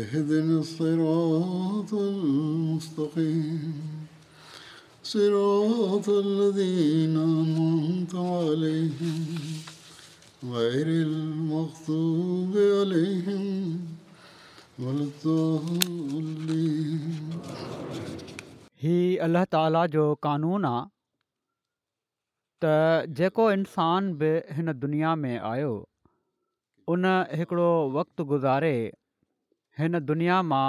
اهدنا الصراط المستقيم صراط الذين أنعمت عليهم عليهم غير المغضوب ولا الضالين اللہ تعالیٰ جو قانون त जेको इंसान बि हिन दुनिया में आयो उन हिकिड़ो वक़्तु गुज़ारे हिन दुनिया मां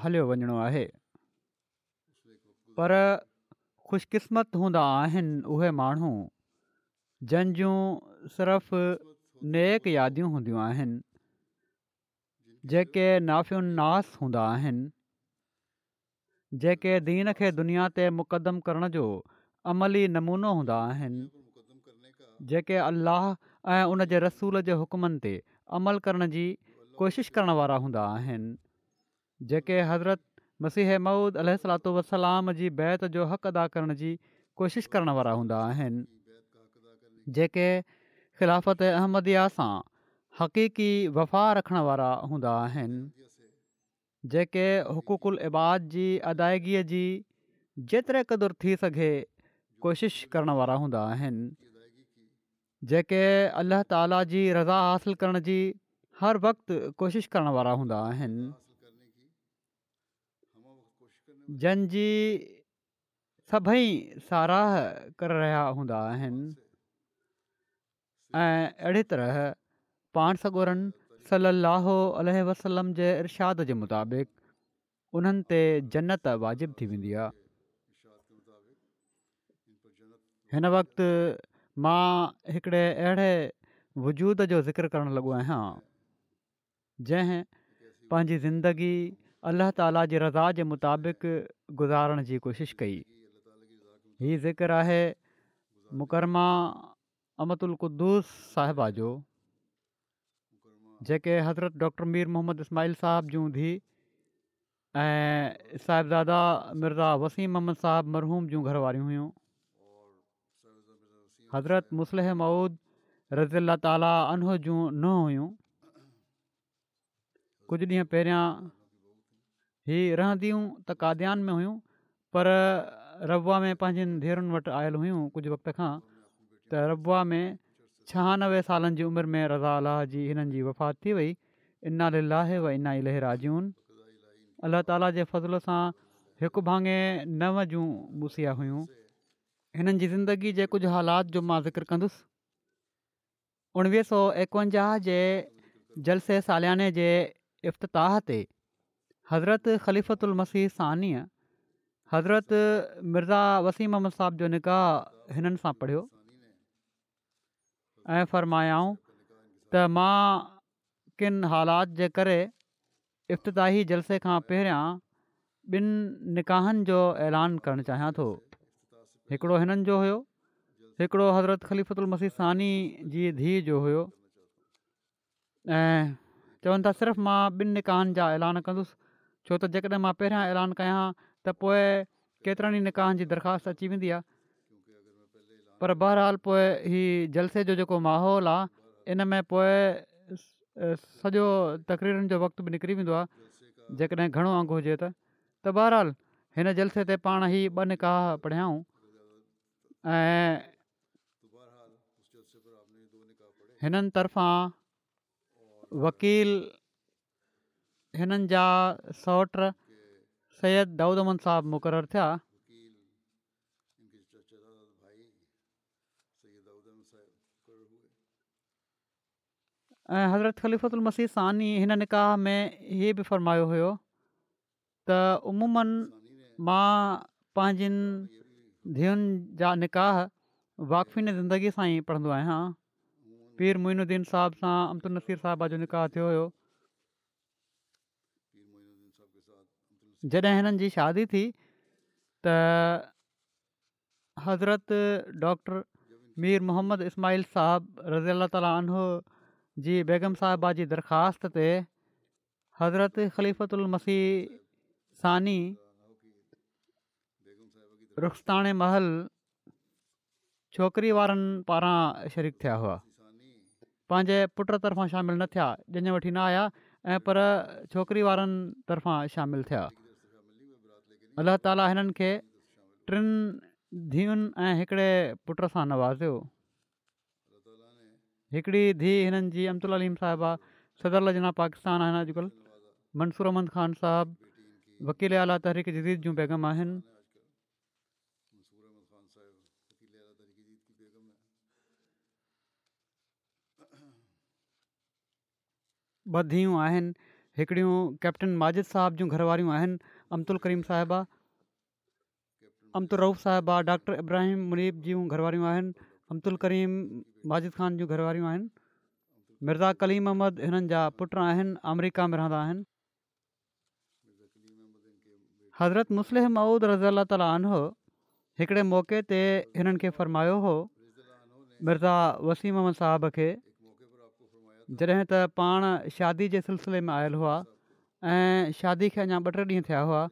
हलियो वञिणो आहे पर ख़ुशकिस्मत हूंदा आहिनि उहे माण्हू जंहिंजूं सिर्फ़ नेक यादियूं हूंदियूं आहिनि जेके नाफ़ियु उन्नास हूंदा आहिनि जेके दीन खे दुनिया ते मुक़दम करण जो अमली नमूनो हूंदा आहिनि जेके अलाह ऐं उन जे रसूल जे हुकमनि ते अमल करण जी कोशिश करण वारा हूंदा आहिनि जेके हज़रत मसीह मऊद अल सलातो वसलाम जी बैत जो हक़ अदा करण जी कोशिशि करण वारा हूंदा आहिनि जेके ख़िलाफ़त अहमदया सां हक़ीक़ी वफ़ा रखण वारा हूंदा आहिनि जेके हुक़ुकु इबाद जी अदायगीअ जी जेतिरे क़दुरु थी सघे कोशिश करण वारा हूंदा आहिनि जेके अलाह ताला जी रज़ा हासिलु करण जी हर वक़्ति कोशिशि करण वारा हूंदा आहिनि जंहिंजी सभई साराह करे रहिया हूंदा आहिनि ऐं अहिड़ी तरह पाण सगोरनि सलाहु वसलम जे इर्शाद जे मुताबिक़ उन्हनि ते जनत वाजिबु थी वेंदी आहे हिन वक़्ति मां हिकिड़े अहिड़े वजूद जो ज़िक्र करणु लॻो आहियां जंहिं पंहिंजी ज़िंदगी अलाह ताला जी रज़ा जे मुताबिक़ गुज़ारण जी कोशिशि कई ही ज़िकर आहे मुकरमा अमत उलुदूस साहिबा जो जेके हज़रत डॉक्टर मीर मोहम्मद इस्माल साहिबु जूं धीउ ऐं साहिब दादा मिर्ज़ा वसीम मोहम्मद साहिब मरहूम जूं घर हुयूं हज़रत मुसलह मऊद रज़ी अला ताली उनह जूं कुझु ॾींहं पहिरियां ही रहंदियूं त काद्यान में हुयूं पर रबवा में पंहिंजनि धेरुनि वटि आयल हुयूं कुझु वक़्त खां त रबवा में छहानवे सालनि जी उमिरि में रज़ा अलाह जी हिननि जी वफ़ात थी वई इन लाह व इना ई राजून जून अल अलाह ताला जे फज़ल सां हिकु भाङे नव जूं मुसिया हुयूं हिननि जी ज़िंदगी जे कुझु हालात जो मां ज़िक्र कंदुसि उणिवीह सौ एकवंजाह जे जलसे सालियाने जे इफ़्ताह ते हज़रत मसीह सीअ हज़रत मिर्ज़ा वसीम अहमद साहिब जो निकाह हिननि सां पढ़ियो ऐं फरमायाऊं त मां किन हालात जे करे इफ़्ताही जलसे खां पहिरियां ॿिनि निकाहनि जो ऐलान करणु चाहियां थो हिकिड़ो हिननि जो हुयो हिकिड़ो हज़रत ख़लीफ़लमसी सानी जी धीअ जो हुयो ऐं चवनि था सिर्फ़ु मां ॿिनि निकाहनि जा ऐलान कंदुसि छो त जेकॾहिं मां पहिरियां ऐलान कयां त पोइ केतिरनि ई निकाहनि जी दरख़्वास्त अची वेंदी आहे पर बहरहाल पोइ हीउ जलसे जो जेको माहौल आहे इन में पोइ सॼो तकरीरनि जो वक़्तु बि निकिरी वेंदो आहे जेकॾहिं घणो अंगु हुजे त त बहरहाल हिन जलसे ते पाण ई ॿ निकाह पढ़ियाऊं ऐं हिननि वकील हिननि जा सौट सैयद दाऊद अमन साहबु मुक़ररु थिया ऐं हज़रत ख़लीफ़ुल मसीह सानी हिन निकाह में इहे बि फ़रमायो हुयो त उमूमनि मां पंहिंजनि धीअनि जा निकाह वाक़फ़ी ज़िंदगी सां ई पढ़ंदो आहियां पीर मुनुद्दीन साहिब सां अमतल नसीर साहिबा जो निकाह थियो हुयो जॾहिं हिननि जी शादी थी त हज़रत डॉक्टर मीर मुहम्मद इस्माल साहिबु रज़ी अला तालो जी बेगम साहिबा जी दरख़्वास्त ते हज़रत ख़लीफ़तु मसीह सानी रुखिस्ताने महल छोकिरी वारनि पारां शरीक थिया हुआ पंहिंजे पुट तरफ़ां शामिलु न थिया जंहिंजे वठी न आया ऐं पर छोकिरी वारनि तरफ़ां शामिल थिया अलाह ताला हिननि खे टिनि धीअयुनि ऐं हिकिड़े पुट सां नवाज़ियो हिकिड़ी धीउ हिननि जी अबदुल अलीम साहिबा सदर लजना पाकिस्तान आहिनि अॼुकल्ह मंसूर अहमद ख़ान साहबु वकील आला तहरीक जदीद जूं बैगम आहिनि ॿ धीअयूं आहिनि हिकिड़ियूं कैप्टन माजिद साहिब जूं घरवारियूं आहिनि करीम साहिबा अमतु रऊफ़ साहिबा डॉक्टर इब्राहिम मुनीब जूं घरवारियूं आहिनि करीम माजिद ख़ान जूं घर आहिनि मिर्ज़ा कलीम अहमद हिननि जा पुट आहिनि अमरिका में रहंदा आहिनि हज़रत मुस्लिह मऊद रज़ी अला ताली आनो हिकिड़े मौके ते हिननि खे फ़रमायो हुओ मिर्ज़ा वसीम अहमद साहिब खे जॾहिं त पाण शादी जे सिलसिले में आयल हुआ ऐं शादी खे अञा ॿ टे ॾींहं थिया हुआ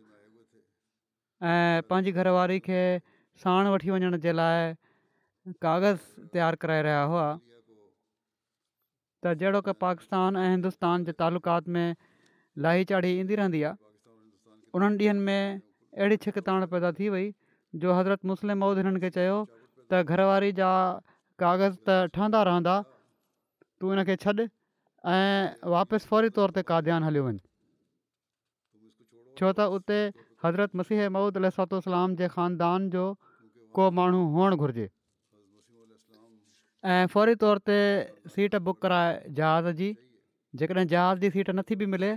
ऐं पंहिंजी घरवारी खे साण वठी वञण जे लाइ कागज़ तयारु कराए रहिया हुआ त जहिड़ो क पाकिस्तान ऐं हिंदुस्तान जे तालुकात में लाही चाढ़ी ईंदी रहंदी आहे उन्हनि ॾींहनि में अहिड़ी छिकताण पैदा थी वई जो हज़रत मुस्लिम महुद हिननि खे चयो त घरवारी जा कागज़ त ठहंदा रहंदा तूं हिनखे छॾ ऐं वापसि फौरी तौर ते कादानु हलियो वञ छो त उते हज़रत मसीह महूद अलातोलाम जे ख़ानदान जो को माण्हू हुअणु घुरिजे ऐं फौरी तौर ते सीट बुक कराए जहाज़ जी जेकॾहिं जहाज़ जी सीट नथी बि मिले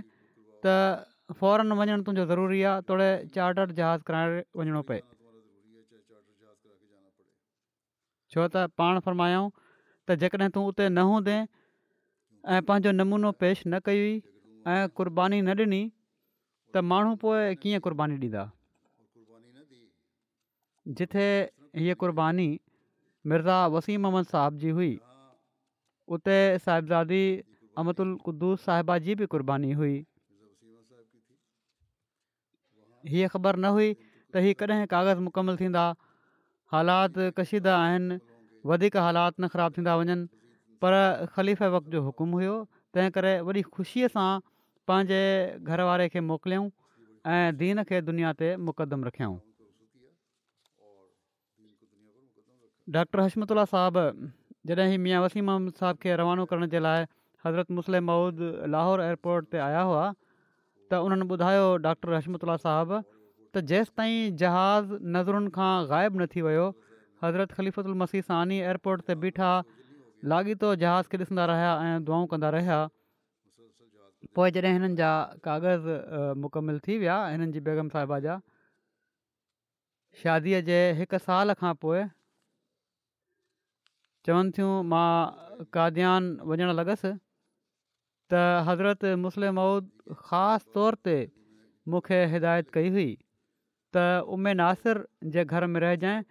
त फौरन वञणु तुंहिंजो ज़रूरी आहे तोड़े चार्टड जहाज़ कराइण वञिणो पए छो त पाण फरमायूं त जेकॾहिं तूं उते न हूंदे ऐं पंहिंजो नमूनो पेश न कई हुई ऐं क़ुर्बानी न ॾिनी त माण्हू पोइ कीअं क़ुर्बानी ॾींदा जिथे हीअ क़ुर्बानी मिर्ज़ा वसीम अहमद साहिब जी हुई उते साहिब दादी कुदूस साहिबा जी बि क़ुर्बानी हुई हीअ ख़बर न हुई त इहे कॾहिं कागज़ मुकमल थींदा हालात कशीदा आहिनि वधीक हालात न ख़राबु थींदा वञनि पर ख़लीफ़ वक़्त जो हुकुम हुयो तंहिं करे वरी ख़ुशीअ सां पंहिंजे घर वारे खे मोकिलियऊं ऐं दीन खे दुनिया ते मुक़दम रखियऊं डॉक्टर हशमतुल्ला साहबु जॾहिं मियाँ वसीम अहमद साहब खे रवानो करण जे लाइ हज़रत मुस्लिम मऊद लाहौर एयरपोर्ट ते आया हुआ त उन्हनि ॿुधायो डॉक्टर हषमतुला साहिबु त जेसिताईं जहाज़ नज़रुनि खां ग़ाइबु न थी वियो हज़रत ख़लीफ़ल मसीह सानी एयरपोर्ट ते बीठा लाॻीतो जहाज़ खे ॾिसंदा रहिया ऐं दुआऊं कंदा रहिया पोइ जॾहिं हिननि जा कागज़ मुकमिल थी विया हिननि जी बेगम साहिबा जा शादीअ जे हिकु साल खां पोइ चवनि थियूं मां काद्यान वञण लॻसि त हज़रत मुस्लिम मऊद ख़ासि तौर ते मूंखे हिदायत कई हुई त उमे नासिर जे घर में रहिजांइ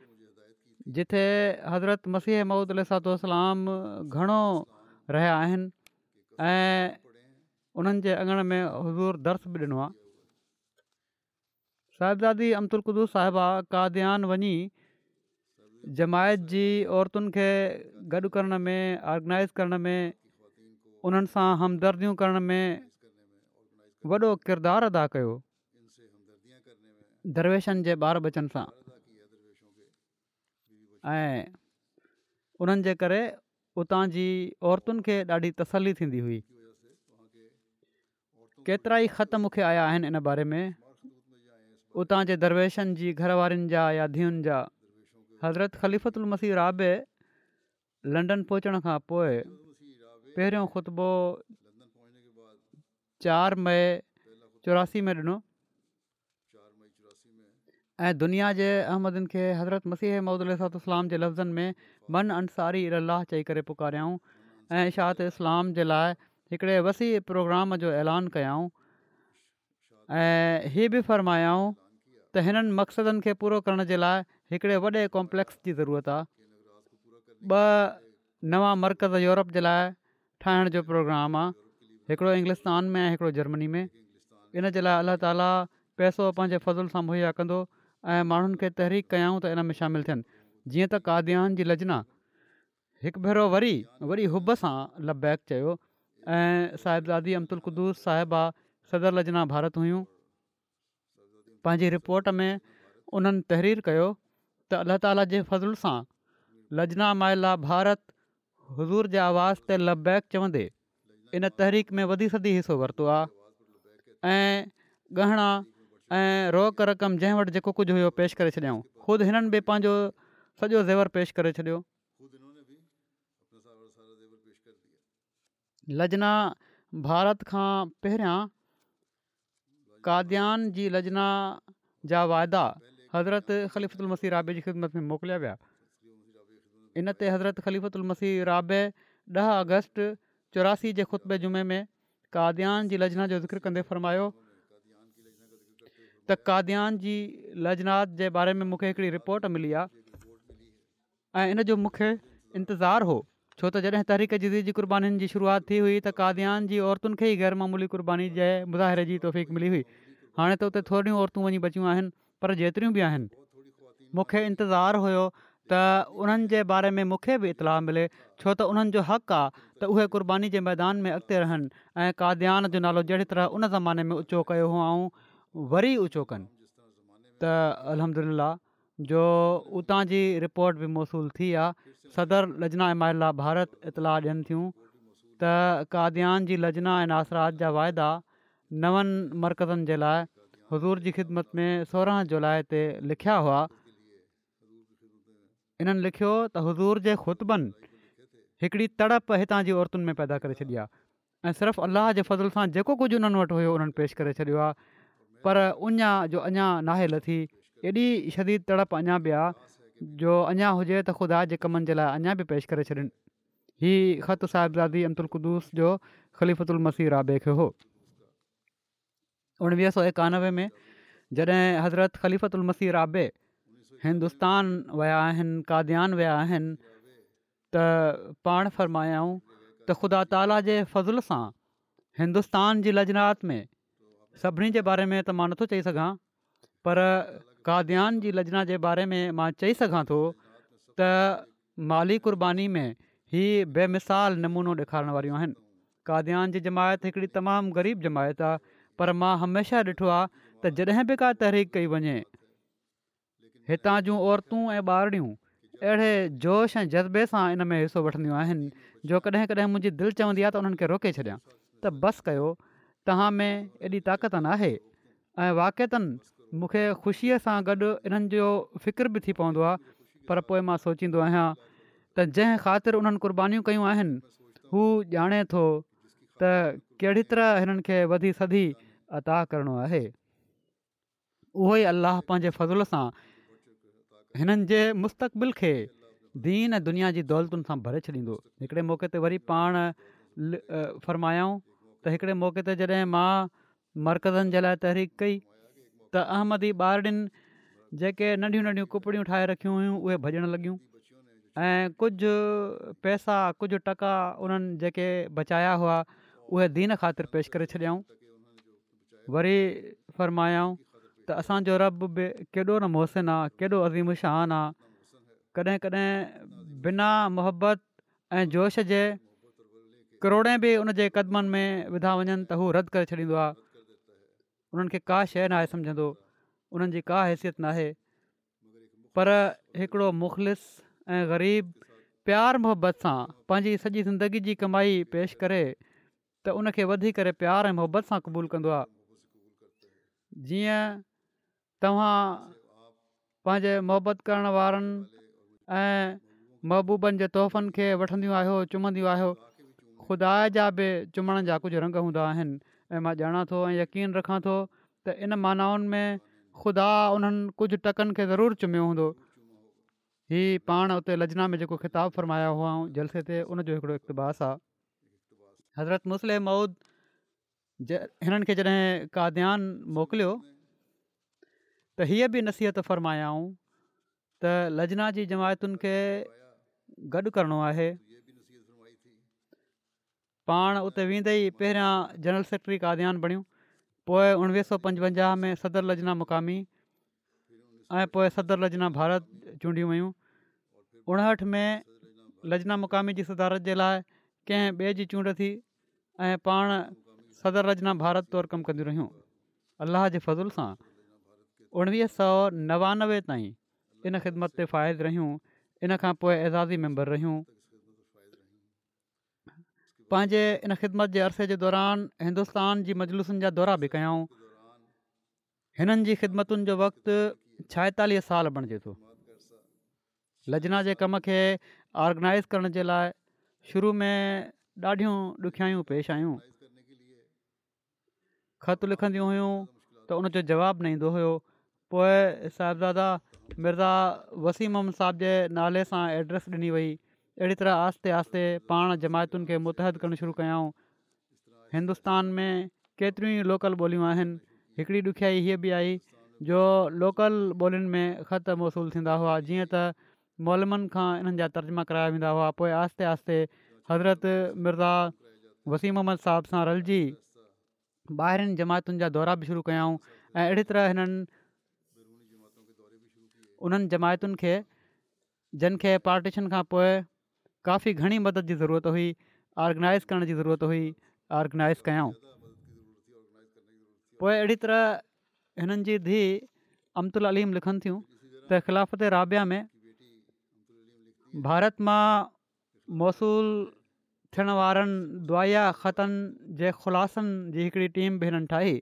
जिथे हज़रत मसीह महूद इलातो घणो रहिया आहिनि ऐं उन्हनि जे अंगण में हज़ूर दर्श बि ॾिनो आहे साहिब दादी अमतुलकुदूस साहिबा काद्यान वञी जमायत जी औरतुनि खे गॾु करण में ऑर्गनाइज़ करण में उन्हनि सां हमदर्दियूं करण में वॾो किरदारु अदा कयो दरवेशनि जे ॿार बचनि सां ऐं उन्हनि जे करे उतां जी औरतुनि खे ॾाढी तसली थींदी हुई केतिरा ई ख़त मूंखे आया आहिनि इन बारे में उतां जे दरवेशनि जी घर जा या धीअनि जा हज़रत ख़लीफ़ल मसीह राबे लंडन पहुचण खां पोइ पहिरियों ख़ुतबो चार मई चौरासी में ॾिनो ऐं दुनिया जे अहमदनि खे हज़रत मसीह महूदलाम जे लफ़्ज़नि में मन अंसारी अलाह चई करे पुकारियाऊं ऐं इशात इस्लाम जे लाइ हिकिड़े वसी प्रोग्राम जो ऐलान कयाऊं ऐं हीअ बि फ़रमायाऊं त हिननि मक़सदनि खे पूरो करण जे लाइ हिकिड़े वॾे कॉम्प्लेक्स जी ज़रूरत आहे ॿ नवा मर्कज़ यूरोप जे लाइ ठाहिण जो प्रोग्राम आहे हिकिड़ो इंग्लिश में ऐं जर्मनी में इन जे लाइ अलाह ताला पैसो पंहिंजे फज़ल सां मुहैया कंदो ऐं माण्हुनि खे तहरीक कयूं त इन में शामिलु थियनि जीअं त कादयान जी लजना हिकु भेरो वरी वरी हुब सां लबैक बैक चयो ऐं साहिब दादी अबदुलकदूर साहिबा सदर लजना भारत हुयूं पंहिंजी रिपोट में उन्हनि तहरीर कयो त अल्ला ताला जे फज़ल सां लजनामायला भारत हज़ूर जे आवाज़ ते लबैक चवंदे इन तहरीक में वधी सदी हिसो वरितो आहे ऐं ऐं रोक रक़म जंहिं वटि जेको कुझु हुयो पेश करे छॾियऊं ख़ुदि हिननि बि पंहिंजो सॼो ज़ेवर पेश करे छॾियो लजना भारत खां पहिरियां काद्यान जी लजना जा वाइदा हज़रत ख़लीफ़ल मसीह राबे जी ख़िदमत में मोकिलिया विया इन ते हज़रत ख़लीफ़ल मसीह राबे ॾह अगस्त चौरासी जे ख़ुतबे जुमे में काद्यान जी लजना जो ज़िक्र कंदे फरमायो त काद्यान जी लजनात जे बारे में मूंखे हिकिड़ी रिपोर्ट मिली आहे ऐं इन जो मूंखे इंतज़ारु हो छो त जॾहिं तहरीक जदीद जी क़ुर्बानीुनि जी शुरूआत थी हुई त काद्यान जी औरतुनि खे ई मामूली क़ुर्बानी जे मुज़ाहिरे जी तौफ़ मिली हुई हाणे त उते थोरियूं औरतूं वञी बचियूं आहिनि पर जेतिरियूं बि आहिनि मूंखे इंतज़ारु हुयो त उन्हनि जे बारे में मूंखे बि इतलाउ मिले छो त उन्हनि जो हक़ आहे त उहे क़ुर्बानी जे मैदान में अॻिते रहनि ऐं काद्यान जो नालो जहिड़ी तरह उन ज़माने में उचो कयो हुओ वरी ऊचो कनि त جو जो उतां जी रिपोर्ट बि मौसूलु थी आहे सदर लजना इमाइला भारत इतलाह ॾियनि थियूं त काद्यान जी लजना ऐं आसरात जा वाइदा नवनि मरकज़नि जे लाइ हुज़ूर जी ख़िदमत में सोरहं जुलाई ते लिखिया हुआ इन्हनि लिखियो त हज़ूर जे ख़ुतबनि हिकिड़ी तड़प हितां जी औरतुनि में पैदा करे छॾी आहे ऐं सिर्फ़ु अलाह जे फज़िल सां जेको कुझु उन्हनि वटि हुयो उन्हनि पेश करे पर उन जो अञा नाहे लथी एॾी शदीद तड़प अञा बि आहे जो अञा हुजे त ख़ुदा जे कमनि जे लाइ अञा बि पेश करे छॾिन ही ख़त साहिबादी अमतुलकुदुस जो ख़लीफ़ु उल मसी राबे खे हो उणिवीह सौ एकानवे में जॾहिं हज़रत ख़लीफ़ल मसीह राबे हिंदुस्तान विया आहिनि काद्यान विया आहिनि त पाण फ़र्मायाऊं त ख़ुदा ताला जे फज़ुल सां हिंदुस्तान जी लजनात में सभिनी जे बारे में त मां नथो चई सघां पर काद्यान जी लजना जे बारे में मां चई सघां थो त माली क़ुर्बानी में ही बेमिसाल नमूनो ॾेखारण वारियूं आहिनि काद्यान जी जमायत हिकिड़ी तमामु ग़रीब जमायत आहे पर मां हमेशह ॾिठो आहे त जॾहिं बि का तहरीक कई वञे हितां जूं औरतूं ऐं ॿारियूं अहिड़े जोश ऐं जज़्बे सां इन में हिसो वठंदियूं आहिनि जो कॾहिं कॾहिं मुंहिंजी दिलि चवंदी आहे त उन्हनि रोके छॾियां त बसि कयो तव्हां में एॾी ताक़त न ऐं वाके मूंखे ख़ुशीअ सां गॾु इन्हनि जो बि थी पवंदो आहे पर पोइ मां सोचींदो आहियां त जंहिं ख़ातिर उन्हनि क़ुर्बानीूं कयूं आहिनि हू ॼाणे थो त कहिड़ी तरह हिननि खे वधी सदी अता करिणो आहे उहो ई अलाह पंहिंजे फज़ुल सां हिननि जे मुस्तक़बिल खे दीन ऐं दुनिया जी दौलतुनि सां भरे छॾींदो हिकिड़े मौक़े वरी पाण त हिकिड़े मौके ते जॾहिं मां मर्कज़नि जे लाइ तहरीक कई त अहमदी ॿारनि जेके नंढियूं नंढियूं कुपड़ियूं ठाहे रखियूं हुयूं उहे भॼणु लॻियूं ऐं कुझु पैसा कुझु टका उन्हनि जेके बचाया हुआ उहे दीन ख़ातिर पेश करे छॾियाऊं वरी फरमायाऊं त असांजो रब बि केॾो न मोहसिन आहे केॾो शान आहे कॾहिं कॾहिं बिना मोहबत ऐं जोश जे करोड़े बि उन जे क़दमनि में विधा वञनि त हू रद्द करे छॾींदो आहे उन्हनि खे का शइ न आहे सम्झंदो उन्हनि जी का हैसियत नाहे पर हिकिड़ो मुख़लिस ऐं ग़रीब प्यार मोहबत सां पंहिंजी सॼी ज़िंदगी जी कमाई पेश करे त उनखे वधी करे प्यारु ऐं मोहबत सां क़बूलु कंदो आहे जीअं तव्हां पंहिंजे मुहबत करणु वारनि ऐं महबूबनि जे तोहफ़नि खे वठंदियूं आहियो चुमंदियूं ख़ुदा जा बि चुमण जा कुझु रंग हूंदा आहिनि ऐं मां ॼाणा थो ऐं यकीन रखां थो त इन मानाउनि में ख़ुदा उन्हनि कुझु टकनि खे ज़रूरु चुमियो हूंदो हीअ पाण उते लजना में जेको ख़िताबु फ़रमाया हुआ जलसे ते उनजो हिकिड़ो इक़्तिबास आहे हज़रत मुस्लिम मऊद ज हिननि खे जॾहिं काद्यान दान मोकिलियो त हीअ बि नसीहत फ़रमायाऊं त लजना जी जमायतुनि खे गॾु करिणो आहे पाण उते वेंदे ई पहिरियां जनरल सेक्रेटरी कादयान बणियूं पोइ उणिवीह सौ पंजवंजाह में सदर लजना मुक़ामी ऐं पोइ सदर लजना भारत चूंडियूं वयूं उणहठि में लजना मुक़ामी जी सदारत जे लाइ कंहिं ॿिए जी चूंड थी ऐं पाण सदर रजनाम भारत तौरु कमु कंदियूं रहियूं अलाह जे फज़ुल सां उणिवीह सौ नवानवे ताईं इन ख़िदमत ते फ़ाइद रहियूं इन खां पोइ एज़ाज़ी मेंबर रहियूं पंहिंजे इन ख़िदमत जे अरसे जे दौरान हिंदुस्तान जी मजलूसनि जा दौरा बि कयाऊं हिननि जी ख़िदमतुनि जो वक़्तु छाएतालीह साल बणिजे थो लजना जे कम खे ऑर्गनाइज़ करण जे लाइ शुरू में ॾाढियूं ॾुखियायूं पेश आहियूं ख़त लिखंदियूं हुयूं त उनजो जवाबु न ईंदो हुयो पोइ साहिब मिर्ज़ा वसीम अहमद साहिब जे नाले सां एड्रेस ॾिनी वई अहिड़ी तरह आहिस्ते आहिस्ते पाण जमायतुनि खे मुतहदु करणु शुरू कयाऊं हिन्दुस्तान में केतिरियूं ई लोकल ॿोलियूं आहिनि हिकिड़ी ॾुखियाई हीअ बि आई जो लोकल ॿोलियुनि में ख़तु मौसूलु थींदा हुआ जीअं त मोलमनि खां हिननि जा तर्जमा कराया वेंदा हुआ पोइ आहिस्ते आहिस्ते हज़रत मिर्ज़ा वसीम मोहम्मद साहब सां रलिजी ॿाहिरिनि जमायतुनि जा दौरा बि शुरू कयाऊं ऐं अहिड़ी तरह हिननि उन्हनि जमायतुनि खे जंहिंखे पार्टीशन खां पोइ काफ़ी घणी मदद जी ज़रूरत हुई ऑर्गनाइज़ करण जी ज़रूरत हुई ऑर्गनाइज़ कयऊं पोइ अहिड़ी तरह हिननि जी धीउ अलीम लिखनि थियूं त ख़िलाफ़त राबिया में भारत मां मौसूल थियण वारनि दुआया ख़तनि जे ख़ुलासनि जी हिकिड़ी टीम बि हिननि ठाही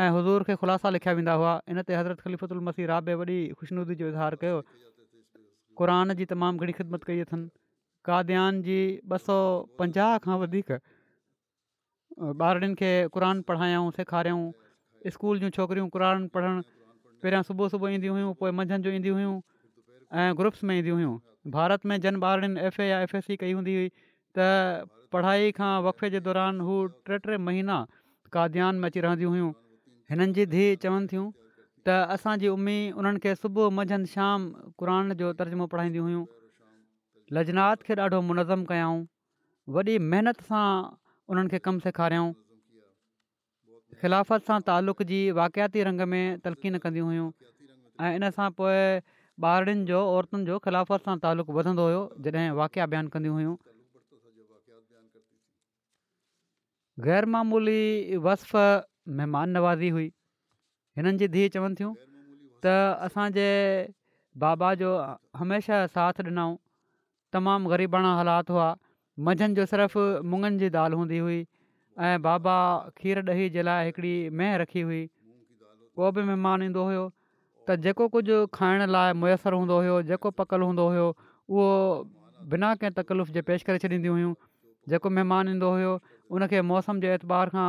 ऐं हज़ूर खे ख़ुलासा लिखिया वेंदा हुआ हिन ते हज़रत ख़लीफ़ुतु उल मसीह रा वॾी ख़ुशिनुदी जो इज़ार कयो क़ुर जी तमामु घणी ख़िदमत कई अथनि कादयान जी ॿ सौ पंजाह खां वधीक ॿारनि खे क़रान पढ़ायूं सेखारियऊं स्कूल जूं छोकिरियूं क़रान पढ़णु पहिरियां सुबुह सुबुह ईंदियूं हुयूं पोइ मंझंदि जो ईंदियूं हुयूं ऐं ग्रुप्स में ईंदियूं हुयूं भारत में जन ॿारनि एफ एफ एस सी कई हूंदी हुई त पढ़ाई खां वक़फ़े जे दौरान हू टे टे महीना कादयान में अची रहंदी हुयूं हिननि जी धीउ चवनि थियूं त असांजी उमीद उन्हनि खे सुबुह मंझंदि शाम क़रान जो तर्जमो पढ़ाईंदियूं हुयूं लजनात खे ॾाढो मुनज़मु कयाऊं वॾी महिनत सां उन्हनि खे कमु सेखारियाऊं ख़िलाफ़त सां तालुक़ जी वाक़ियाती रंग में तलकीन कंदियूं हुयूं ऐं इन सां पोइ ॿारनि जो औरतुनि जो ख़िलाफ़त सां तालुक़ु वधंदो हुयो जॾहिं वाक़िया अभ्यानु कंदियूं हुयूं ग़ैरमूली वसफ़ महिमान नवाज़ी हुई हिननि जी धीउ चवनि थियूं त असांजे बाबा जो हमेशह साथ ॾिनऊं तमामु ग़रीबाणा हालात हुआ मंझंदि जो सिर्फ़ु मुङनि जी दालि हूंदी हुई ऐं बाबा खीर ॾही जे लाइ हिकिड़ी मेंहिं रखी हुई को बि महिमानु ईंदो हुयो त जेको कुझु खाइण लाइ मुयसरु हूंदो हुयो जेको पकल हूंदो हुयो उहो बिना कंहिं तकलीफ़ जे पेश करे छॾींदी हुयूं जेको महिमान ईंदो हुयो उनखे मौसम जे एतबार खां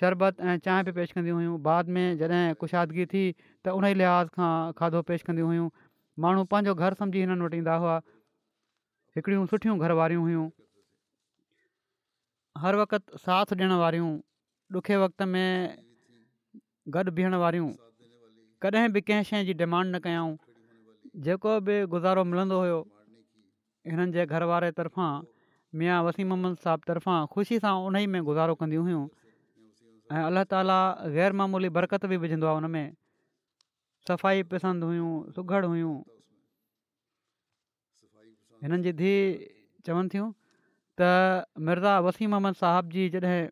शरबत ऐं चांहि बि पेश कंदियूं हुयूं बाद में जॾहिं कुशादगी थी त उन लिहाज़ खां खाधो पेश कंदियूं हुयूं माण्हू पंहिंजो घरु सम्झी हिननि वटि ईंदा हुआ हिकिड़ियूं सुठियूं घरवारियूं हुयूं हर वक़्तु साथ ॾियणु वारियूं ॾुखे वक़्त में गॾु बीहण वारियूं कॾहिं बि कंहिं शइ जी डिमांड न कयूं जेको बि गुज़ारो मिलंदो हुयो हिननि जे घर वारे तरफ़ां मिया वसीम मोहम्मद साहब तरफ़ां ख़ुशी सां उन ई में गुज़ारो कंदियूं हुयूं ऐं अलाह तालि गै़रमूली बरक़त बि विझंदो आहे हुन में सफ़ाई पसंदि हुयूं सुघड़ हुइयूं हिननि जी धीउ चवनि थियूं त मिर्ज़ा वसीम अहमद साहब जी जॾहिं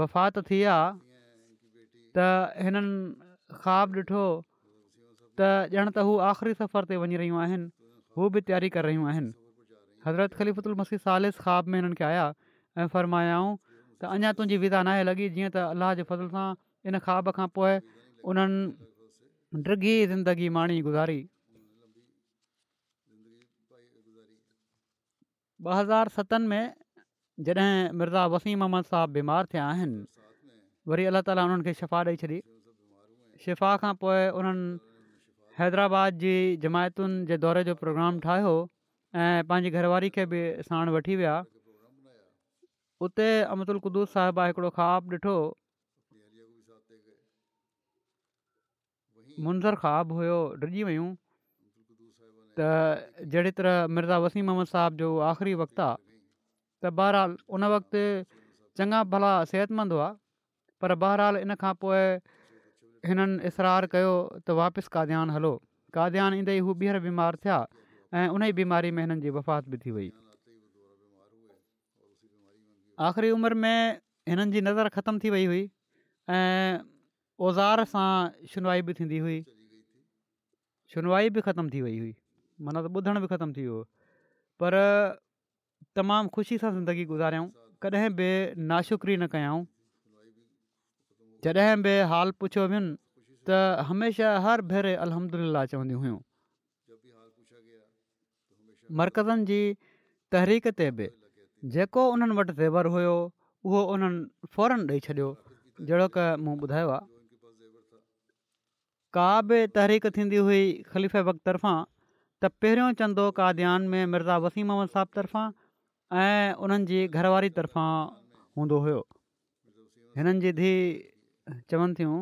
वफ़ात थी आहे त हिननि ख़्वाबु ॾिठो त ॼण त हू आख़िरी सफ़र ते वञी रहियूं आहिनि हू बि तयारी करे रहियूं आहिनि हज़रत ख़लीफ़ुल मसीह सालिस ख्वा में हिननि खे आया ऐं फ़रमायाऊं त अञा तुंहिंजी विदा नाहे लॻी जीअं त अलाह जे फज़ल सां इन ख़्वाब खां पोइ उन्हनि ज़िंदगी माणी गुज़ारी ॿ हज़ार सतनि में जॾहिं मिर्ज़ा वसीम अहमद साहबु बीमार थिया आहिनि वरी अला ताली उन्हनि खे शिफ़ा ॾेई छॾी शिफ़ा खां पोइ उन्हनि हैदराबाद जी जमायतुनि जे दौरे जो प्रोग्राम ठाहियो ऐं पंहिंजी घरवारी खे बि साण वठी विया उते कुदूस साहिबा हिकिड़ो ख़्वाबु ॾिठो मुंज़र ख़्वाबु हुयो डिॼी वियूं त जहिड़ी तरह मिर्ज़ा वसीम अहमद साहिब जो आख़िरी वक़्तु आहे त ॿहराल उन वक़्तु चङा भला सिहतमंद हुआ पर बहरहाल इन खां पोइ हिननि इसरारु कयो त वापसि काद्यान हलो काद्यान ईंदे ई हू ॿीहर बीमार थिया ऐं उन ई बीमारी में हिननि जी वफ़ात बि थी वई आख़िरी उमिरि में हिननि जी नज़र ख़तमु थी वई हुई ऐं औज़ार सां सुनवाई बि थींदी हुई सुनवाई बि ख़तमु थी वई हुई माना त ॿुधण बि ख़तम थी वियो पर तमामु ख़ुशी सां ज़िंदगी गुज़ारियऊं कॾहिं बि नाशुक्री न कयऊं जॾहिं बि हाल पुछियो वियो त हमेशह हर भेरे अलहमदिल्ला चवंदियूं हुयूं मर्कज़नि जी तहरीक ते बि जेको उन्हनि वटि ज़ेबर हुयो उहो उन्हनि फौरन ॾेई छॾियो जहिड़ो क मूं ॿुधायो आहे का बि तहरीक थींदी हुई ख़लीफ़ तरफ़ां त पहिरियों चंदो कादयान में मिर्ज़ा वसीम अहमद साहब तरफ़ां ऐं उन्हनि जी घरवारी तरफ़ां हूंदो हुयो हिननि जी धीउ चवनि थियूं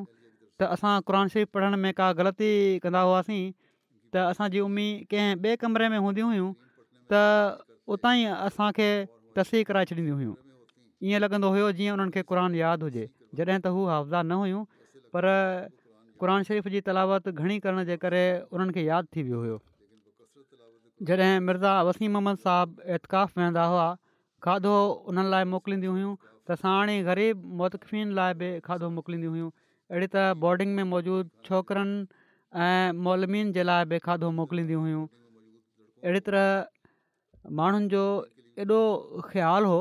त असां क़रान शरीफ़ पढ़ण में का ग़लती कंदा हुआसीं त असांजी उमीद कंहिं ॿिए कमरे में हूंदी हुयूं त उतां ई असांखे तस्ी कराए छॾींदी हुयूं ईअं लॻंदो हुयो जीअं उन्हनि खे क़रान यादि हुजे जॾहिं त हू न हुयूं पर क़रान शरीफ़ जी तलावत घणी करण जे करे उन्हनि खे थी वियो जॾहिं मिर्ज़ा वसीम अहम्मद साहबु एतिक़ाफ़ वेंदा हुआ खाधो उन्हनि लाइ मोकिलिंदियूं हुयूं त साणे ग़रीब मोतफिन लाइ बि खाधो मोकिलींदियूं हुयूं अहिड़ी तरह बोर्डिंग में मौजूदु छोकिरनि ऐं मोलमियुनि जे लाइ बि खाधो मोकिलींदियूं हुयूं अहिड़ी तरह माण्हुनि जो एॾो ख़्यालु हो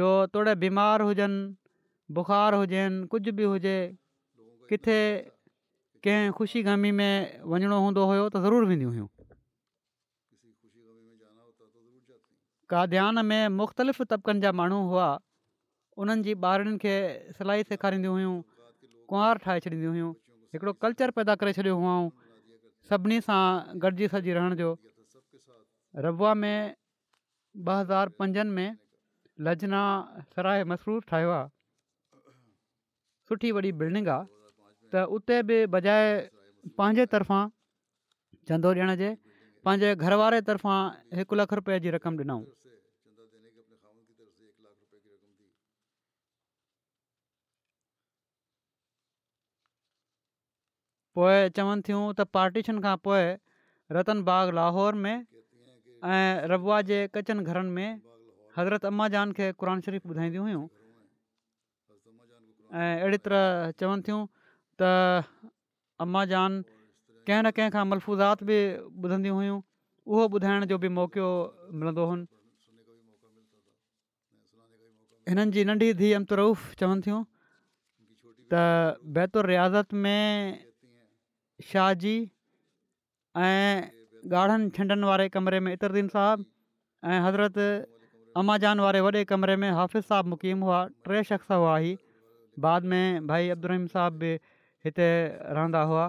जो तोड़े बीमार हुजनि बुख़ार हुजनि कुझु बि हुजे किथे कंहिं ख़ुशी ग़मी में वञिणो हूंदो हुयो त ज़रूरु वेंदियूं काद्यान में मुख़्तलिफ़ तबिकनि जा माण्हू हुआ उन्हनि जी ॿारनि खे सिलाई सेखारींदियूं हुयूं कुंवार ठाहे छॾींदियूं हुयूं हिकिड़ो कल्चर पैदा करे छॾियूं हुयूं सभिनी सां गॾिजी सॼी रहण जो रबा में ॿ हज़ार पंजनि में लजना सराय मसरूफ़ ठाहियो आहे सुठी वॾी बिल्डिंग आहे त उते बि बजाए पंहिंजे तरफ़ां धंदो ॾियण जे पंहिंजे घर वारे तरफ़ां हिकु लखु रुपए रक़म ॾिनऊं पोइ चवनि थियूं त पार्टीशन खां पोइ रतन बाग लाहौर में ऐं रबुआ जे कचनि घरनि में हज़रत अम्मा जान खे क़रन शरीफ़ ॿुधाईंदियूं हुयूं ऐं अहिड़ी तरह चवनि थियूं त अम्मां जान कंहिं न कंहिं खां मलफ़ूज़ात बि ॿुधंदियूं हुयूं उहो ॿुधाइण जो बि मौक़ो मिलंदो हुओ हिननि जी नंढी धीउ अमतरूफ़ चवनि थियूं त रियाज़त में श ऐं ॻाढ़नि छंडनि वारे कमरे में इतरदीन साहबु ऐं हज़रत अमाजान वारे वॾे कमरे में हाफ़िज़ साहबु मुक़ीम हुआ टे शख़्स हुआ आई बाद में भाई अब्दुर रहीम साहब बि हिते रहंदा हुआ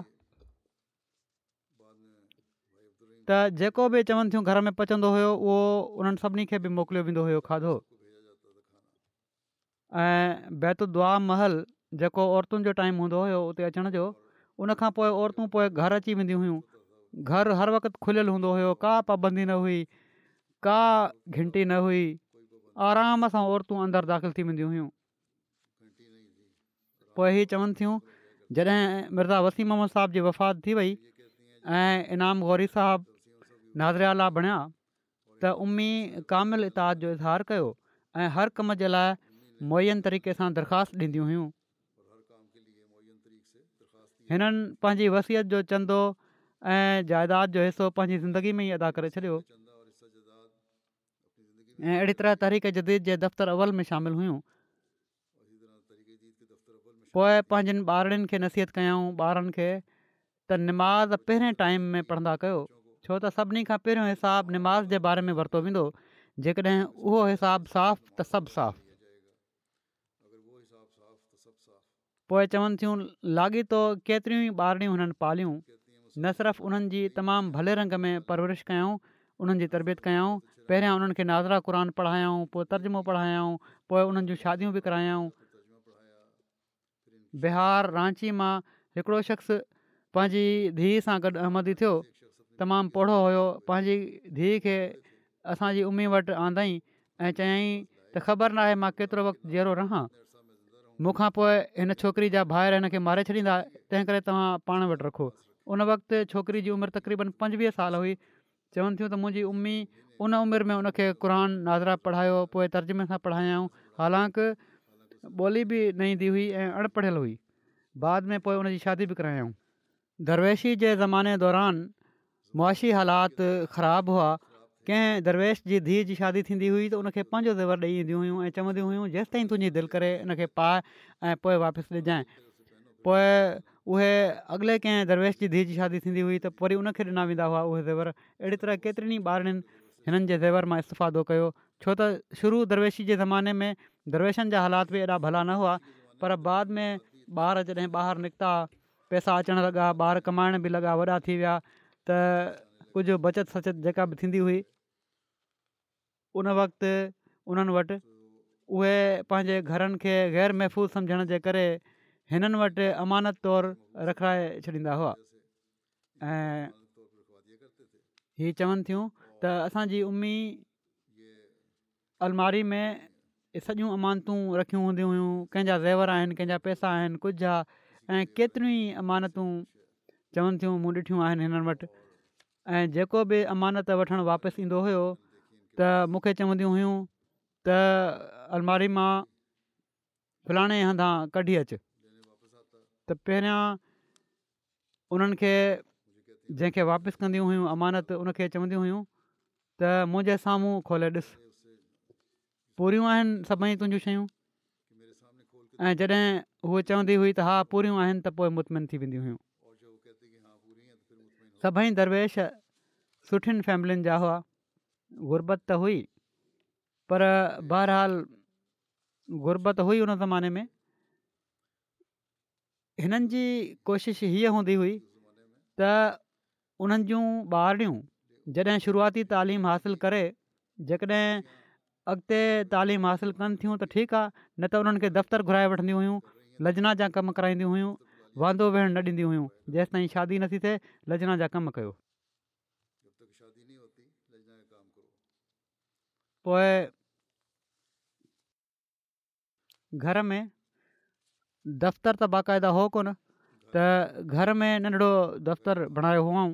त जेको बि चवनि थियूं घर में पचंदो हुयो उहो उन्हनि सभिनी खे बि मोकिलियो वेंदो हुयो खाधो ऐं बैतु दुआ महल जेको औरतुनि जो टाइम हूंदो हुयो उते अचण जो उन खां पोइ औरतूं पोइ घर अची वेंदियूं हुयूं घरु हर वक़्तु खुलियलु हूंदो हुयो का पाबंदी न हुई का घंटी न हुई आराम सां औरतूं अंदरु दाख़िल थी वेंदियूं हुयूं पोइ इहे चवनि थियूं जॾहिं मिर्ज़ा वसी मोहम्मद साहिब जी वफ़ात थी वई ऐं इनाम गौरी साहबु नादरियाला बणिया त उमी कामिल इताद जो इज़हारु कयो ऐं हर कम जे लाइ मुयन तरीक़े सां दरख़्वास्त ॾींदियूं हुयूं हिननि पंहिंजी वसियत जो चंदो ऐं जाइदाद जो हिसो पंहिंजी ज़िंदगी में ई अदा करे छॾियो ऐं अहिड़ी तरह तरीक़े जदीद जे दफ़्तरु अवल में शामिल हुयूं पोइ पंहिंजनि ॿारनि खे नसीहत कयूं ॿारनि खे त निमाज़ पहिरें टाइम में पढ़ंदा कयो छो त सभिनी खां पहिरियों हिसाबु निमाज़ जे बारे में वरितो वेंदो जेकॾहिं उहो हिसाब साफ़ु त सभु साफ़ु पोइ चवनि थियूं लाॻीतो केतिरियूं ई ॿारियूं हुननि पालियूं न सिर्फ़ु उन्हनि जी तमामु भले रंग में परवरिश कयां उन्हनि जी तरबियत कयूं पहिरियां उन्हनि खे नाज़रा क़ुर पढ़ायाऊं पोइ तर्जुमो पढ़ायाऊं पोइ उन्हनि जी शादियूं बि करायाऊं बिहार रांची मां हिकिड़ो शख़्स पंहिंजी धीअ सां गॾु अहमदी थियो तमामु पौढो हुयो पंहिंजी धीउ खे असांजी उमीद वटि आंदई ऐं चयई त ख़बर नाहे मां केतिरो वक़्तु जहिड़ो रहां मूंखां पोइ हिन छोकिरी जा भाहिरि हिन खे मारे छॾींदा तंहिं करे तव्हां पाण वटि रखो उन वक़्ति छोकिरी जी उमिरि तक़रीबन पंजुवीह साल हुई चवनि थियूं त मुंहिंजी उमी उन उमिरि में उनखे क़ुर नादरा पढ़ायो पोइ तर्जुमे सां पढ़ायाऊं हालांकि ॿोली बि न ईंदी हुई ऐं अनपढ़ियलु हुई बाद में पोइ उन शादी बि करायाऊं दरवेशी जे ज़माने दौरान मुआशी हालात ख़राबु हुआ कंहिं दरवेश जी धीअ जी शादी थींदी हुई त उनखे पंहिंजो ज़ेवर ॾेई ईंदियूं हुयूं ऐं चवंदी हुयूं जेसिताईं तुंहिंजी दिलि करे उन खे पाए ऐं पोइ वापसि ॾिजांइ पोइ उहे अॻिले कंहिं दरवेश जी धीउ जी शादी थींदी हुई त पोइ उनखे ॾिना वेंदा हुआ उहे ज़ेवर अहिड़ी तरह केतिरनि ई ॿारनि हिननि जे ज़ेवर मां इस्तफ़ादो कयो छो त शुरू दरवेशी जे ज़माने में दरवेशनि जा हालात बि एॾा भला न हुआ पर बाद में ॿार जॾहिं ॿाहिरि निकिता पैसा अचणु लॻा ॿार कमाइण बि लॻा वॾा थी विया त कुझु बचति सचति जेका बि थींदी हुई उन وقت उन्हनि वटि उहे पंहिंजे घरनि खे ग़ैर महफ़ूज़ सम्झण जे करे हिननि वटि अमानत तौरु रखाए छॾींदा हुआ ऐं हीअ चवनि थियूं त असांजी उम्मी अलमारी में सॼियूं अमानतूं रखियूं हूंदी हुयूं कंहिंजा ज़ेवर आहिनि कंहिंजा पैसा आहिनि कुझु आहे ऐं केतिरियूं ई अमानतूं चवनि थियूं मूं ॾिठियूं आहिनि हिननि वटि ऐं जेको बि अमानत वठणु वापसि ईंदो त मूंखे चवंदी हुयूं त अलमारी मां फलाणे हंधा कढी अचु त पहिरियां उन्हनि खे जंहिंखे वापसि हुयूं अमानत उनखे चवंदी हुयूं त मुंहिंजे साम्हूं खोले ॾिसु पूरियूं आहिनि सभई तुंहिंजियूं शयूं ऐं जॾहिं उहे चवंदी हुई त हा पूरियूं आहिनि त पोइ मुतमिन थी वेंदियूं हुयूं सभई दरवेश सुठियुनि फैमिलियुनि जा हुआ ग़ुर्बत त हुई पर बहरहाल ग़ुर्बत हुई हुन ज़माने में हिननि जी कोशिशि हीअ हूंदी हुई त उन्हनि जूं ॿारियूं जॾहिं शुरूआती तालीम हासिलु करे जेकॾहिं अॻिते तालीम हासिलु कनि थियूं त ठीकु आहे न त उन्हनि खे दफ़्तरु घुराए वठंदी हुयूं लजना जा कम कराईंदी हुयूं वांदो वेहणु न ॾींदी हुयूं जेंसि शादी नथी थिए लजना जा कम कयो पोइ घर में दफ़्तरु त बाक़ाइदा हो कोन त घर में नंढड़ो दफ़्तरु बणायो हुआऊं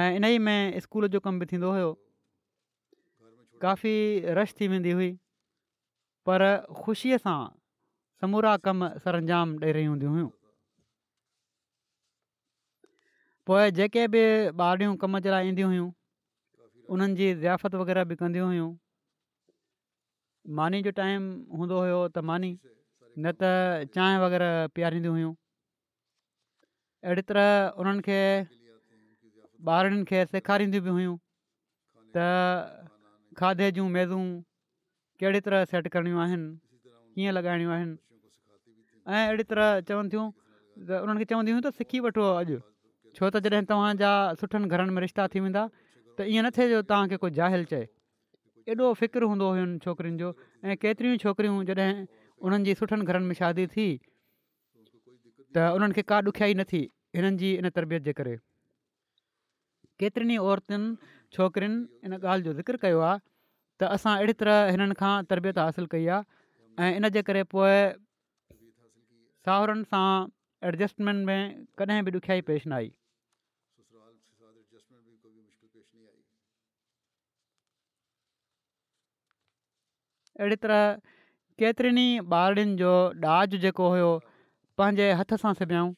ऐं इन ई में स्कूल जो कमु बि थींदो हुयो काफ़ी रश थी वेंदी हुई पर ख़ुशीअ सां समूरा कमु सर अंजाम ॾेई रहियूं हूंदियूं हुयूं पोइ जेके बि ॿारियूं कम जे लाइ ईंदियूं उन्हनि जी ज़ियाफ़त वग़ैरह बि कंदियूं हुयूं मानी जो टाइम हूंदो हुयो त मानी न त चांहि वग़ैरह पीआरींदियूं हुयूं अहिड़ी तरह उन्हनि खे ॿारनि खे बि त खाधे जूं मेज़ूं कहिड़ी तरह सेट करणियूं आहिनि कीअं लॻाइणियूं आहिनि ऐं अहिड़ी तरह चवनि थियूं त उन्हनि खे चवंदी त सिखी वठो अॼु छो त जॾहिं तव्हांजा सुठनि घरनि में रिश्ता त ईअं न थिए जो तव्हांखे कोई जाहिल चए एॾो फ़िक्रु हूंदो हुयुनि छोकिरियुनि जो ऐं केतिरियूं ई छोकिरियूं जॾहिं उन्हनि जी सुठनि घरनि में शादी थी त उन्हनि खे का ॾुखियाई न थी हिननि जी इन तरबियत जे करे केतिरनि ई औरतुनि छोकिरियुनि इन ॻाल्हि जो ज़िक्र कयो आहे त असां अहिड़ी तरह हिननि खां तरबियत हासिलु कई आहे ऐं इन जे करे पोइ सां एडजस्टमेंट में कॾहिं बि ॾुखियाई पेश न आई अहिड़ी तरह केतिरनि ॿारनि जो ॾाज जेको हुयो पंहिंजे हथ सां सिबियाऊं